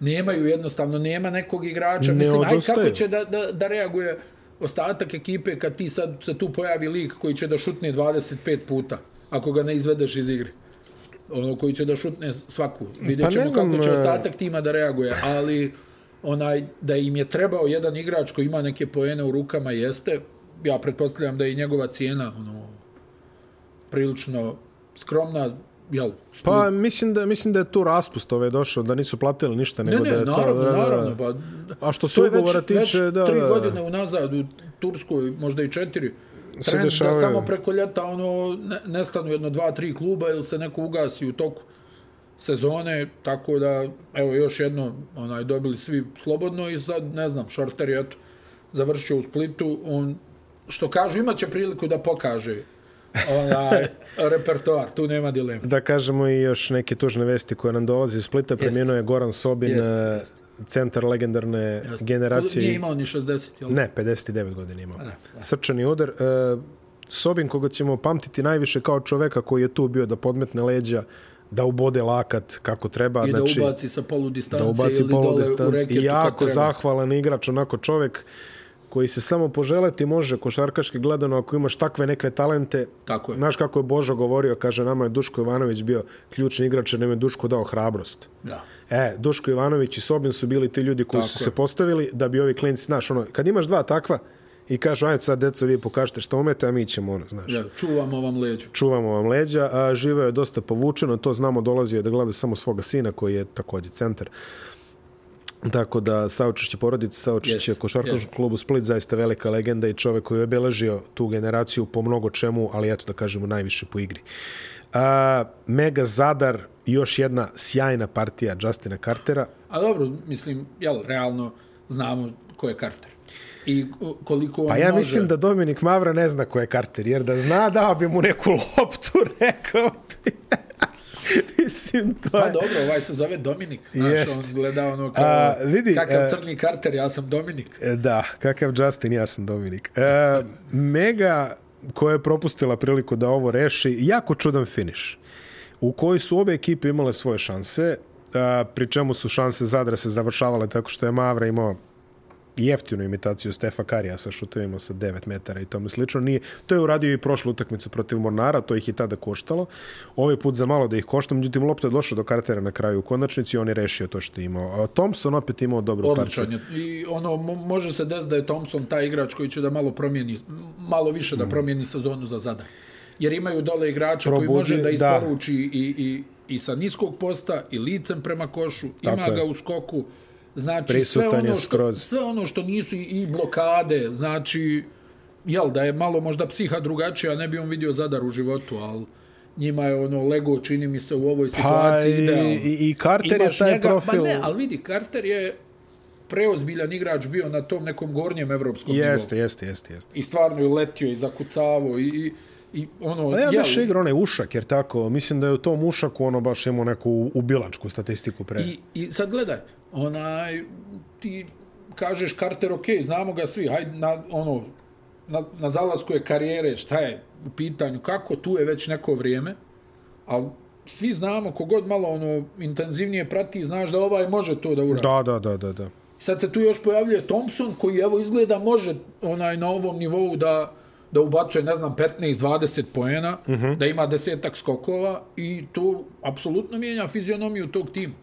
nemaju jednostavno, nema nekog igrača. Ne Mislim, aj kako će da, da, da reaguje ostatak ekipe kad ti sad se tu pojavi lik koji će da šutne 25 puta, ako ga ne izvedeš iz igre. Ono koji će da šutne svaku. Vidjet pa ćemo znam, kako će e, ostatak tima da reaguje, ali onaj da im je trebao jedan igrač koji ima neke poene u rukama jeste, ja pretpostavljam da je i njegova cijena ono, prilično skromna, jel, Pa mislim da, mislim da je tu raspust ove došao, da nisu platili ništa, Ne, nego ne, da je naravno, to... Da, da, da. naravno. Pa, A što se ugovora tiče, već da, tri da, da. godine unazad u Turskoj, možda i četiri, Se trend da dešavaju. samo preko ljeta ono, ne, nestanu jedno, dva, tri kluba ili se neko ugasi u toku sezone, tako da, evo, još jedno, onaj, dobili svi slobodno i sad, ne znam, Šorter je, eto, završio u Splitu, on, što kažu, imaće priliku da pokaže onaj, repertoar, tu nema dilema. Da kažemo i još neke tužne vesti koje nam dolaze iz Splita. Preminuo je Goran Sobin, Jeste, eh, jeste. centar legendarne generacije. Nije imao ni 60, jel? Ne, 59 godina imao. Da, da. Srčani udar. E, Sobin, koga ćemo pamtiti najviše kao čoveka koji je tu bio da podmetne leđa, da ubode lakat kako treba. I znači, da ubaci sa polu distancije da ubaci ili dole u reketu I kad jako treba. zahvalan igrač, onako čovek koji se samo poželeti može košarkaški gledano ako imaš takve neke talente. Tako je. Znaš kako je Božo govorio, kaže nama je Duško Ivanović bio ključni igrač jer nam je Duško dao hrabrost. Da. E, Duško Ivanović i Sobin su bili ti ljudi koji Tako su je. se postavili da bi ovi klinci, znaš, ono, kad imaš dva takva i kažu, ajde sad, deco, vi pokažete što umete, a mi ćemo, ono, znaš, Da, čuvamo vam leđu. čuvamo vam leđa, a živeo je dosta povučeno, to znamo, dolazio je da gleda samo svoga sina, koji je također centar. Tako da saučešće porodice, saučešće Jest, košarkaškog jest. klubu Split, zaista velika legenda i čovek koji je obeležio tu generaciju po mnogo čemu, ali eto da kažemo najviše po igri. A, Mega Zadar, još jedna sjajna partija Justina Cartera. A dobro, mislim, jel, realno znamo ko je Carter. I ko- koliko on Pa ja može... mislim da Dominik Mavra ne zna ko je Carter, jer da zna, dao bi mu neku loptu, rekao bi. Mislim, to Pa je... dobro, ovaj se zove Dominik. Znaš, Jest. on gleda ono kao... A, vidi, kakav e, crni Carter, ja sam Dominik. E, Da, kakav Justin, ja sam Dominik. E, Mega, koja je propustila priliku da ovo reši, jako čudan finiš, u kojoj su obe ekipe imale svoje šanse, a, pri čemu su šanse Zadra se završavale tako što je Mavra imao jeftinu imitaciju Stefa Karija sa šutovima sa 9 metara i tome slično. Nije, to je uradio i prošlu utakmicu protiv Mornara, to ih je tada koštalo. Ovaj put za malo da ih košta, međutim lopta je došla do Cartera na kraju u konačnici i on je rešio to što je imao. A Thompson opet imao dobru. Odličan je. I ono, mo- može se desiti da je Thompson taj igrač koji će da malo promijeni, malo više Mm. da promijeni sezonu za Zadar. Jer imaju dole igrača koji Probudi, može da da. isporuči i, i, i sa niskog posta i licem prema košu, Tako ima je. ga u skoku. Znači, Prisutan sve ono, što, skroz. sve ono što nisu i, blokade, znači, jel, da je malo možda psiha drugačija, ne bi on vidio Zadar u životu, ali njima je ono Lego čini mi se u ovoj situaciji Pa i, idealno. i, i Carter Imaš je taj njega, profil... Ma ne, ali vidi, Carter je preozbiljan igrač bio na tom nekom gornjem evropskom Jeste, nivou. jeste, jeste, jeste. I stvarno je letio i zakucavo i, i, i ono... Pa ja baš igra onaj ušak, jer tako, mislim da je u tom ušaku ono baš imao neku ubilačku statistiku pre. I, I sad gledaj, onaj, ti kažeš Carter, ok, znamo ga svi, hajde na, ono, na, na zalasku je karijere, šta je u pitanju, kako, tu je već neko vrijeme, ali svi znamo, kogod malo ono intenzivnije prati, znaš da ovaj može to da uradi. Da, da, da, da, da. Sad se tu još pojavljuje Thompson, koji evo izgleda može onaj na ovom nivou da da ubacuje, ne znam, 15-20 poena, uh -huh. da ima desetak skokova i to apsolutno mijenja fizionomiju tog tima.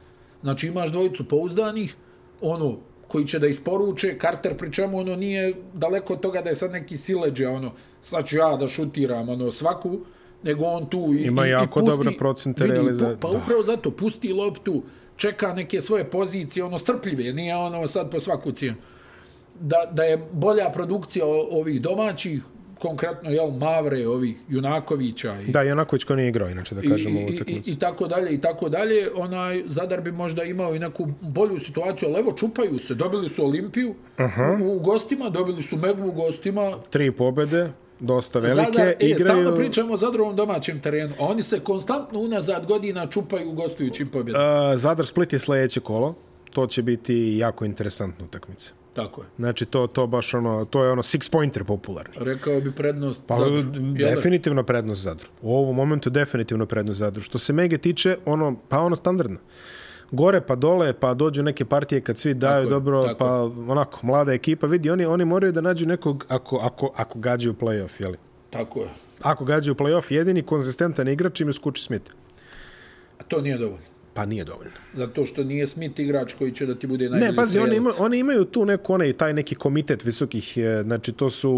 Znači imaš dvojicu pouzdanih, ono, koji će da isporuče, Carter pri čemu ono nije daleko od toga da je sad neki sileđe, ono, sad ću ja da šutiram, ono, svaku, nego on tu i, Ima i, jako i pusti, dobre procente vidi, realiza- pu- Pa da. upravo zato, pusti loptu, čeka neke svoje pozicije, ono, strpljive, nije ono sad po svaku cijenu. Da, da je bolja produkcija ovih domaćih, konkretno, jel, Mavre, ovih Junakovića i, Da, Janaković ko nije igrao, inače, da i, kažemo i, i, utakmici. i tako dalje, i tako dalje, onaj, Zadar bi možda imao i neku bolju situaciju, ali evo, čupaju se, dobili su Olimpiju uh -huh. u, u gostima, dobili su Megu u gostima, Tri pobede, dosta velike, Zadar, e, igraju... stalno pričamo o Zadrovom domaćem terenu, a oni se konstantno unazad godina čupaju u gostujućim pobjedama. Uh, Zadar Split je sledeće kolo. To će biti jako interesantna utakmica. Tako je. Znači, to, to baš ono, to je ono six pointer popularni. Rekao bi prednost Pa, Zadru. Definitivno prednost Zadru. U ovom momentu definitivno prednost Zadru. Što se Mege tiče, ono, pa ono standardno. Gore pa dole, pa dođu neke partije kad svi daju je, dobro, tako pa onako, mlada ekipa. Vidi, oni, oni moraju da nađu nekog, ako, ako, ako gađaju play-off, jeli? Tako je. Ako gađaju play-off, jedini konzistentan igrač im je Skuči Smith. A to nije dovoljno. Pa nije dovoljno. Zato što nije Smith igrač koji će da ti bude najbolji Ne, pazi, oni, ima, oni imaju tu neku, onaj, taj neki komitet visokih, e, znači to su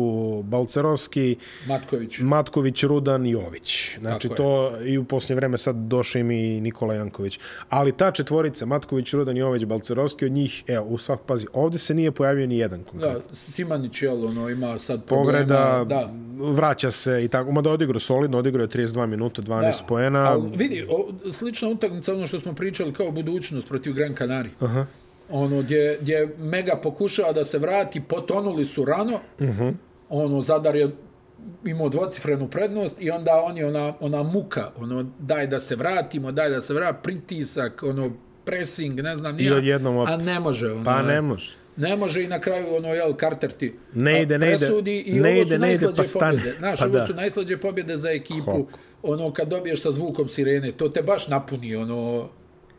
Balcerovski, Matković. Matković, Rudan i Jović. Znači Tako je. to i u posljednje vreme sad došao im i Nikola Janković. Ali ta četvorica, Matković, Rudan, Jović, Balcerovski, od njih, evo, u svak, pazi, ovdje se nije pojavio ni jedan konkretno. Da, Simanić, jel, ono, ima sad problema. Povreda, Da, vraća se i tako, mada odigrao solidno, odigrao je 32 minuta, 12 da. poena. Ali vidi, o, slična utakmica, ono što smo pričali kao budućnost protiv Gran Canaria. Aha. Ono, gdje, gdje Mega pokušava da se vrati, potonuli su rano. Uh -huh. Ono, Zadar je imao dvocifrenu prednost i onda oni ona, ona muka, ono, daj da se vratimo, daj da se vratimo, pritisak, ono, pressing, ne znam, nija, odjednom op- a ne može. Ono, Pa ne može. Ne može i na kraju ono jel Carter ti Ne ide, a, ne ide, presudi i ne ovo ide, ne ide, pa stane. pobjede. Znaš, Pa ovo da. su najslađe pobjede za ekipu. Hok. Ono kad dobiješ sa zvukom sirene, to te baš napuni ono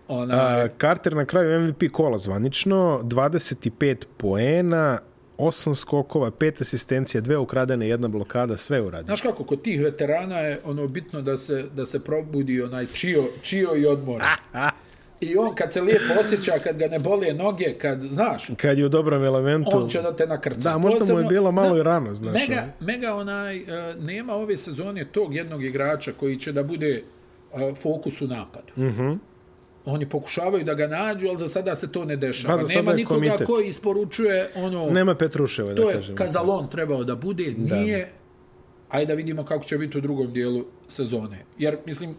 ona A, Carter na kraju MVP kola zvanično, 25 poena, 8 skokova, 5 asistencija, dve ukradene, jedna blokada, sve je uradio. Znaš kako, kod tih veterana je ono bitno da se, da se probudi onaj čio, čio i odmor. I on kad se lijepo osjeća, kad ga ne bolije noge, kad, znaš, Kad je u dobrom elementu. on će da te nakrca. Da, možda mu je bilo malo Zna- i rano, znaš, Mega, mega onaj, uh, nema ove sezone tog jednog igrača koji će da bude uh, fokus u napadu. Mhm. -hmm. Oni pokušavaju da ga nađu, ali za sada se to ne dešava. Sada nema nikoga komitet. koji isporučuje ono... Nema Petruševa, da to je kažem. Kazalon trebao da bude, nije. Ajde da vidimo kako će biti u drugom dijelu sezone. Jer, mislim,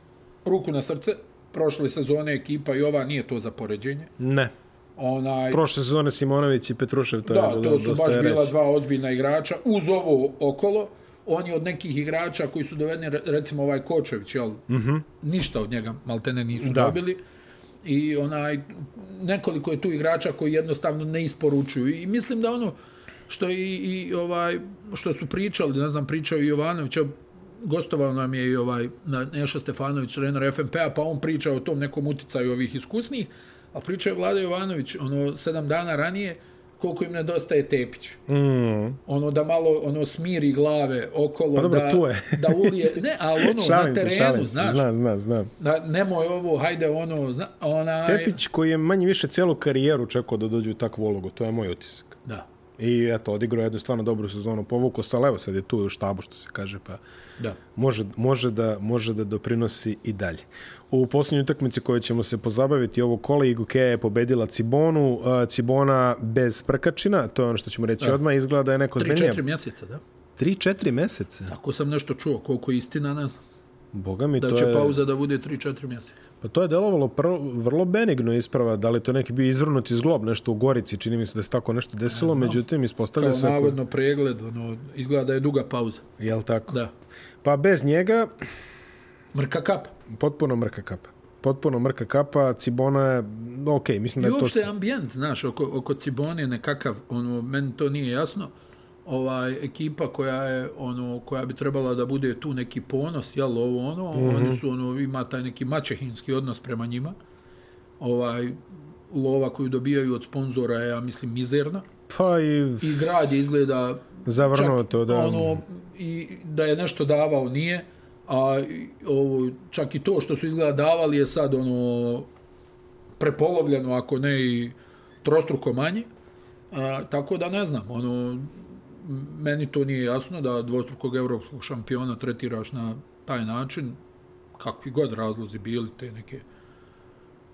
ruku na srce, prošle sezone ekipa i ova nije to za poređenje. Ne. Onaj, Prošle sezone Simonović i Petrušev, to da, je bilo to su baš bila reći. dva ozbiljna igrača. Uz ovo okolo, oni od nekih igrača koji su dovedeni, re- recimo ovaj Kočević, jel? Mm -hmm. ništa od njega maltene nisu Da. dobili. I onaj, nekoliko je tu igrača koji jednostavno ne isporučuju. I mislim da ono što i, i ovaj što su pričali, ne znam, pričao i Jovanović, gostovao nam je i ovaj Neša Stefanović, trener FNP-a, pa on priča o tom nekom uticaju ovih iskusnih, a priča je Vlada Jovanović, ono, sedam dana ranije, koliko im nedostaje Tepić. Mm. Ono da malo ono smiri glave okolo, Pa dobro, da, tu je. da ulije, ne, ali ono Šalim na terenu, se, znaš, znam, znam, znam. da nemoj ovo, hajde ono, zna, onaj, Tepić koji je manje više cijelu karijeru čekao da dođe u takvu ulogu, to je moj utisak. da, I eto, odigrao je jednu stvarno dobru sezonu, povukao se, ali evo sad je tu u štabu, što se kaže, pa da. može, može, da, može da doprinosi i dalje. U posljednjoj utakmici koju ćemo se pozabaviti ovo kola i Gukeja je pobedila Cibonu, Cibona bez prkačina, to je ono što ćemo reći da. odmah, izgleda da je neko zbenija. 3-4 mjeseca, da. 3-4 meseca? Tako sam nešto čuo, koliko je istina, ne znam. Boga mi, Da to će je... pauza da bude 3-4 mjeseca. Pa to je delovalo prvo, vrlo benigno isprava, da li to neki bio izvrnuti zglob, nešto u Gorici, čini mi se da se tako nešto desilo, međutim, ispostavlja Kao se... ako- navodno pregled, ono, izgleda da je duga pauza. Jel tako? Da. Pa bez njega, Mrka kap. potpuno mrka kapa. Potpuno mrka kapa, Cibona je, ok, mislim da I je to... uopšte ambijent, znaš, oko, oko Cibone nekakav, ono, meni to nije jasno. Ovaj ekipa koja je ono koja bi trebala da bude tu neki ponos, jel ovo ono, mm -hmm. oni su ono ima taj neki mačehinski odnos prema njima. Ovaj lova koju dobijaju od sponzora je ja mislim mizerna Pa i i grad je izgleda zavrnuo čak, to, da... ono i da je nešto davao nije a ovo čak i to što su izgleda davali je sad ono prepolovljeno ako ne i trostruko manje a, tako da ne znam ono meni to nije jasno da dvostrukog evropskog šampiona tretiraš na taj način kakvi god razlozi bili te neke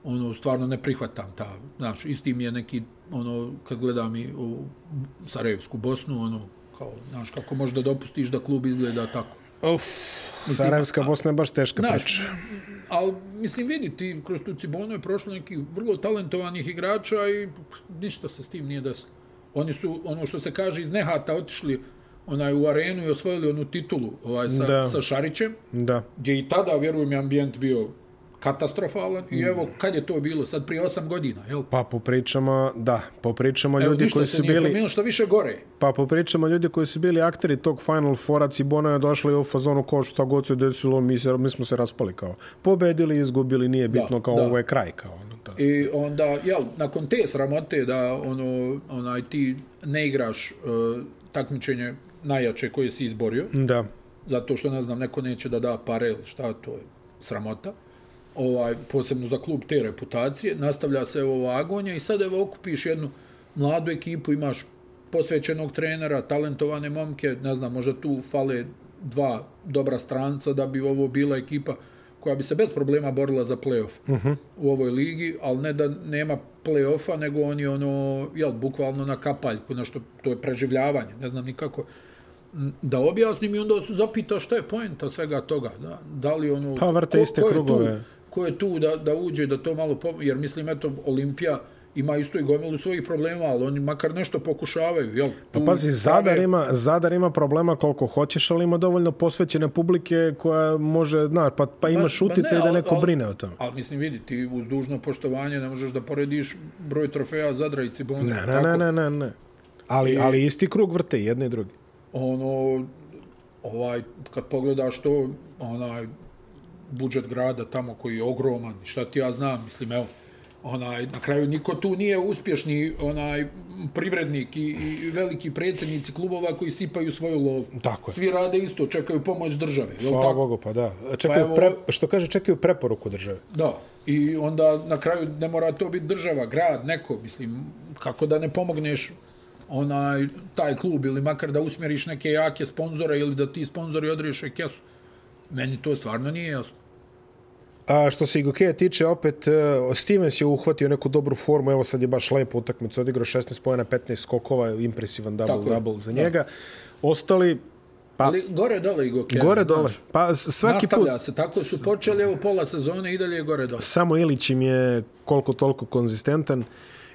ono stvarno ne prihvatam ta znaš isti mi je neki ono kad gledam i u Sarajevsku Bosnu ono kao znaš kako možda dopustiš da klub izgleda tako Uf, Sarajevska Bosna je baš teška Znaš, priča. ali mislim vidi ti kroz tu Cibonu je prošlo nekih vrlo talentovanih igrača i ništa se s tim nije desilo. Oni su ono što se kaže iz nehata otišli onaj u arenu i osvojili onu titulu ovaj sa, Da. sa Šarićem, Da. gdje i tada vjerujem je ambijent bio katastrofalan i evo kad je to bilo sad prije osam godina jel Pa po pričama, da, po pričama Evo, ljudi ništa koji su bili... promijenilo, što više gore Pa po pričama ljudi koji su bili akteri tog Final Fora, Cibona je došla i u fazonu kao šta god se desilo, mi, se, mi smo se raspali kao. Pobedili, izgubili, nije bitno, kao da. ovo je kraj. Kao, ono, da. I onda, jel, nakon te sramote da ono, onaj, ti ne igraš uh, takmičenje najjače koje si izborio, Da. zato što, ne znam, neko neće da da pare šta, to je sramota. Ovaj, posebno za klub te reputacije, nastavlja se ova agonija i sad evo okupiš jednu mladu ekipu, imaš posvećenog trenera, talentovane momke, ne znam, možda tu fale dva dobra stranca da bi ovo bila ekipa koja bi se bez problema borila za playoff uh -huh. u ovoj ligi, ali ne da nema playoffa, nego oni ono, jel, bukvalno na kapaljku, na što to je preživljavanje, ne znam nikako da objasnim i onda su zapitao šta je poenta svega toga, da, da li ono... Pa vrte iste ko, ko krugove. Tu, ko je tu da, da uđe, da to malo pom... Jer mislim, eto, Olimpija, ima isto i gomilu svojih problema, ali oni makar nešto pokušavaju, jel? Tu pa pazi, Zadar, ima, Zadar ima problema koliko hoćeš, ali ima dovoljno posvećene publike koja može, znaš, pa, pa ima šutice i da neko al, brine o tom. Ali mislim, vidi, ti uz dužno poštovanje ne možeš da porediš broj trofeja Zadra i Cibone. Ne, ne, ne, ne, ne, ne. Ali, I, ali isti krug vrte, jedne i drugi. Ono, ovaj, kad pogledaš to, onaj, budžet grada tamo koji je ogroman, šta ti ja znam, mislim, evo, onaj na kraju niko tu nije uspješni onaj privrednik i, i veliki predsjednici klubova koji sipaju svoju lovu. Tako je. Svi rade isto, čekaju pomoć države, je Hvala tako? Bogu, pa da. Čekaju pa evo, pre, što kaže, čekaju preporuku države. Da. I onda na kraju ne mora to biti država, grad, neko, mislim, kako da ne pomogneš onaj taj klub ili makar da usmjeriš neke jake sponzore ili da ti sponzori odriješe kesu. Meni to stvarno nije jasno. A što se Igokeja tiče, opet, uh, Stevens je uhvatio neku dobru formu, evo sad je baš lepo utakmicu, odigrao 16 pojena, 15 skokova, impresivan double-double za njega. Ostali, Pa, Ali gore dole i. Gore dole. Pa svaki Nastavlja put... se, tako su počeli evo pola sezone i dalje gore dole. Samo Ilić im je koliko toliko konzistentan.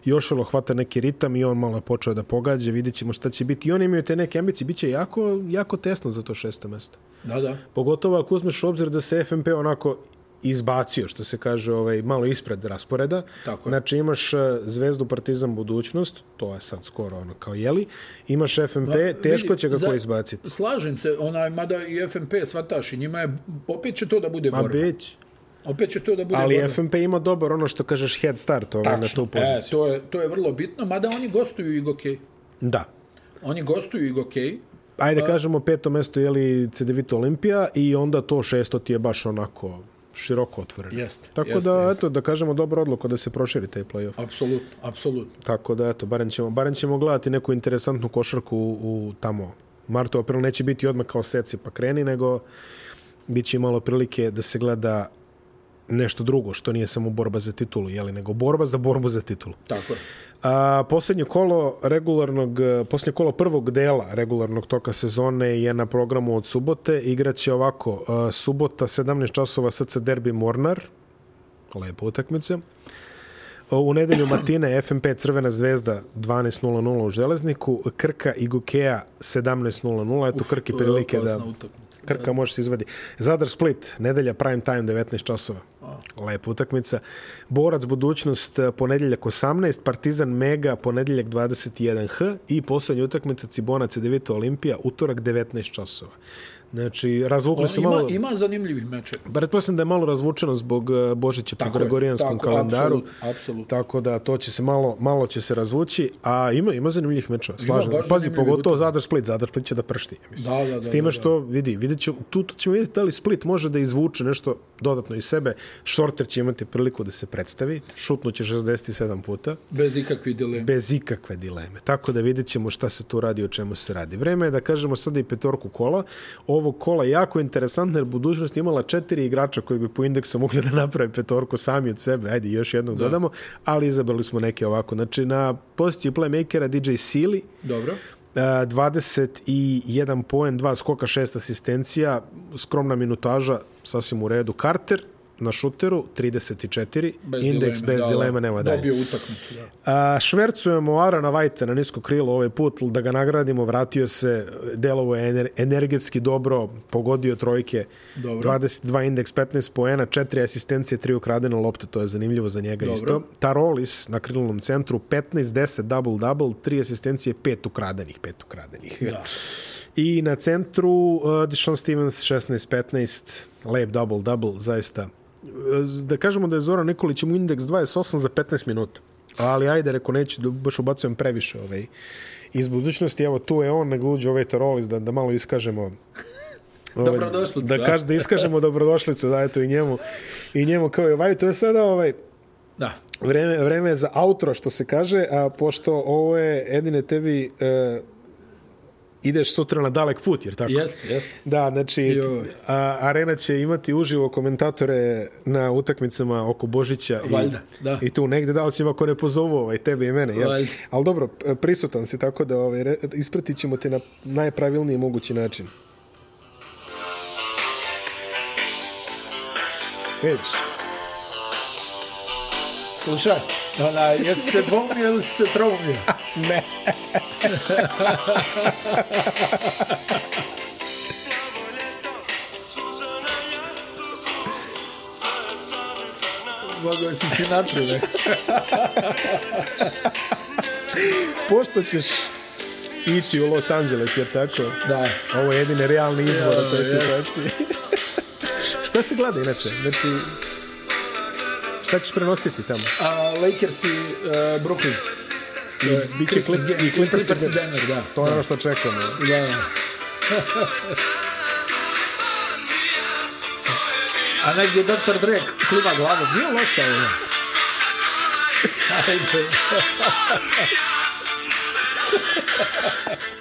Jošelo hvata neki ritam i on malo je počeo da pogađa, vidjet ćemo šta će biti. I oni imaju te neke ambicije, bit će jako, jako tesno za to šesto mesto. Da, da. Pogotovo ako uzmeš obzir da se FNP onako izbacio, što se kaže, ovaj, malo ispred rasporeda. Tako je. Znači imaš eh, Zvezdu Partizan budućnost, to je sad skoro ono kao jeli, imaš FNP, da, teško će ga ko izbaciti. Slažem se, onaj, mada i FNP svataš i njima je, opet će to da bude borba. Ma beć. Opet će to da bude Ali borba. FNP ima dobar ono što kažeš head start ovaj, na tu poziciju. E, to, je, to je vrlo bitno, mada oni gostuju i Gokej. Da. Oni gostuju i Gokej. Ajde, A... kažemo peto mesto je li CDVita Olimpija i onda to šesto ti je baš onako široko otvoren. Jeste. Tako jest, da, jest. eto, da kažemo dobro odluku da se proširi taj play-off. Apsolutno, apsolutno. Tako da, eto, barem ćemo, barem ćemo gledati neku interesantnu košarku u, u tamo martu, april. Neće biti odmah kao seci pa kreni, nego bit će malo prilike da se gleda nešto drugo, što nije samo borba za titulu, jeli, nego borba za borbu za titulu. Tako je. A, posljednje kolo regularnog, posljednje kolo prvog dela regularnog toka sezone je na programu od subote. Igraće ovako, a, subota 17 časova SC Derbi Mornar, lepa utakmica. U nedelju Matine FNP Crvena zvezda 12.00 u Železniku, Krka i Gukea 17.00. Eto Krki prilike da... Krka može se izvadi. Zadar Split, nedelja prime time 19 časova. Lepa utakmica. Borac budućnost eh, ponedjeljak 18, Partizan Mega ponedjeljak 21h i poslednja utakmica Cibona Cedevita Olimpija utorak 19 časova. Znači, razvukli se malo... Ima zanimljivi meče. Pretpostavljam da je malo razvučeno zbog uh, Božića po Gregorijanskom tako, kalendaru. Absolut, absolut. Tako da to će se malo, malo će se razvući. A ima, ima zanimljivih meča. Slažem. Pazi, pogotovo Zadar Split. Zadar Split će da pršti. Mislim. Da, da, da. S time što, da, vidi, vidjet ću, tu, tu ćemo vidjeti da li Split može da izvuče nešto dodatno iz sebe. Shorter će imati priliku da se predstavi. Šutnuće 67 puta. Bez ikakve dileme. Bez ikakve dileme. Tako da vidjet ćemo šta se tu radi, o čemu se radi. Vreme je da kažemo sada i petorku kola. Ovo kola jako interesantno jer budućnost imala četiri igrača koji bi po indeksu mogli da naprave petorku sami od sebe. Ajde, još jednog da. dodamo. Ali izabrali smo neke ovako. Znači, na poziciji playmakera DJ Sealy. Dobro. Uh, 21 poen, 2 skoka, 6 asistencija, skromna minutaža, sasvim u redu. Carter, na šuteru, 34, bez indeks dileme, bez da, dilema, nema dalje. Dobio utakmicu, da. A, švercujemo Arana Vajta na nisko krilo ovaj put, da ga nagradimo, vratio se, delovo je ener, energetski dobro, pogodio trojke, dobro. 22 indeks, 15 poena, 4 asistencije, 3 ukradene lopte, to je zanimljivo za njega dobro. isto. Tarolis na krilnom centru, 15-10, double-double, 3 asistencije, 5 ukradenih, 5 ukradenih. Da. I na centru uh, Deshaun Stevens 16-15, lep double-double, zaista da kažemo da je Zoran Nikolić mu indeks 28 za 15 minuta. Ali ajde, reko, neću da baš ubacujem previše ovaj, iz budućnosti. Evo, tu je on, nego uđe ovaj Tarolis, da, da malo iskažemo Ovaj, Dobrodošlicu, Da, kaž, da iskažemo dobrodošlicu, da, eto, i njemu, i njemu kao i ovaj. To je sada ovaj, Da. vreme, vreme je za outro, što se kaže, a pošto ovo je, Edine, tebi e, ideš sutra na dalek put, jer tako? Jeste, jeste. Da, znači, a, Arena će imati uživo komentatore na utakmicama oko Božića. Valjda, i, da. I tu negde, da, osim ako ne pozovu ovaj, tebe i mene. Jel? Valjda. Ali dobro, prisutan si, tako da ovaj, ispratit ćemo te na najpravilniji mogući način. Vidiš? Slušaj, ona, jesi se dvomio ili si se troumio? Ne. Mogu si si napravio. Pošto ćeš ići u Los Angeles, jer tako? Da. Ovo je jedini realni izbor u toj situaciji. šta se gleda inače? Znači, šta ćeš prenositi tamo? A, Lakers i uh, Brooklyn. Bit će Clippers, Clippers Clippers i Denver, da. To je ono što čekamo. Da, da. A negdje Dr. Dre klima glavom. Nije loša ovo. Ajde.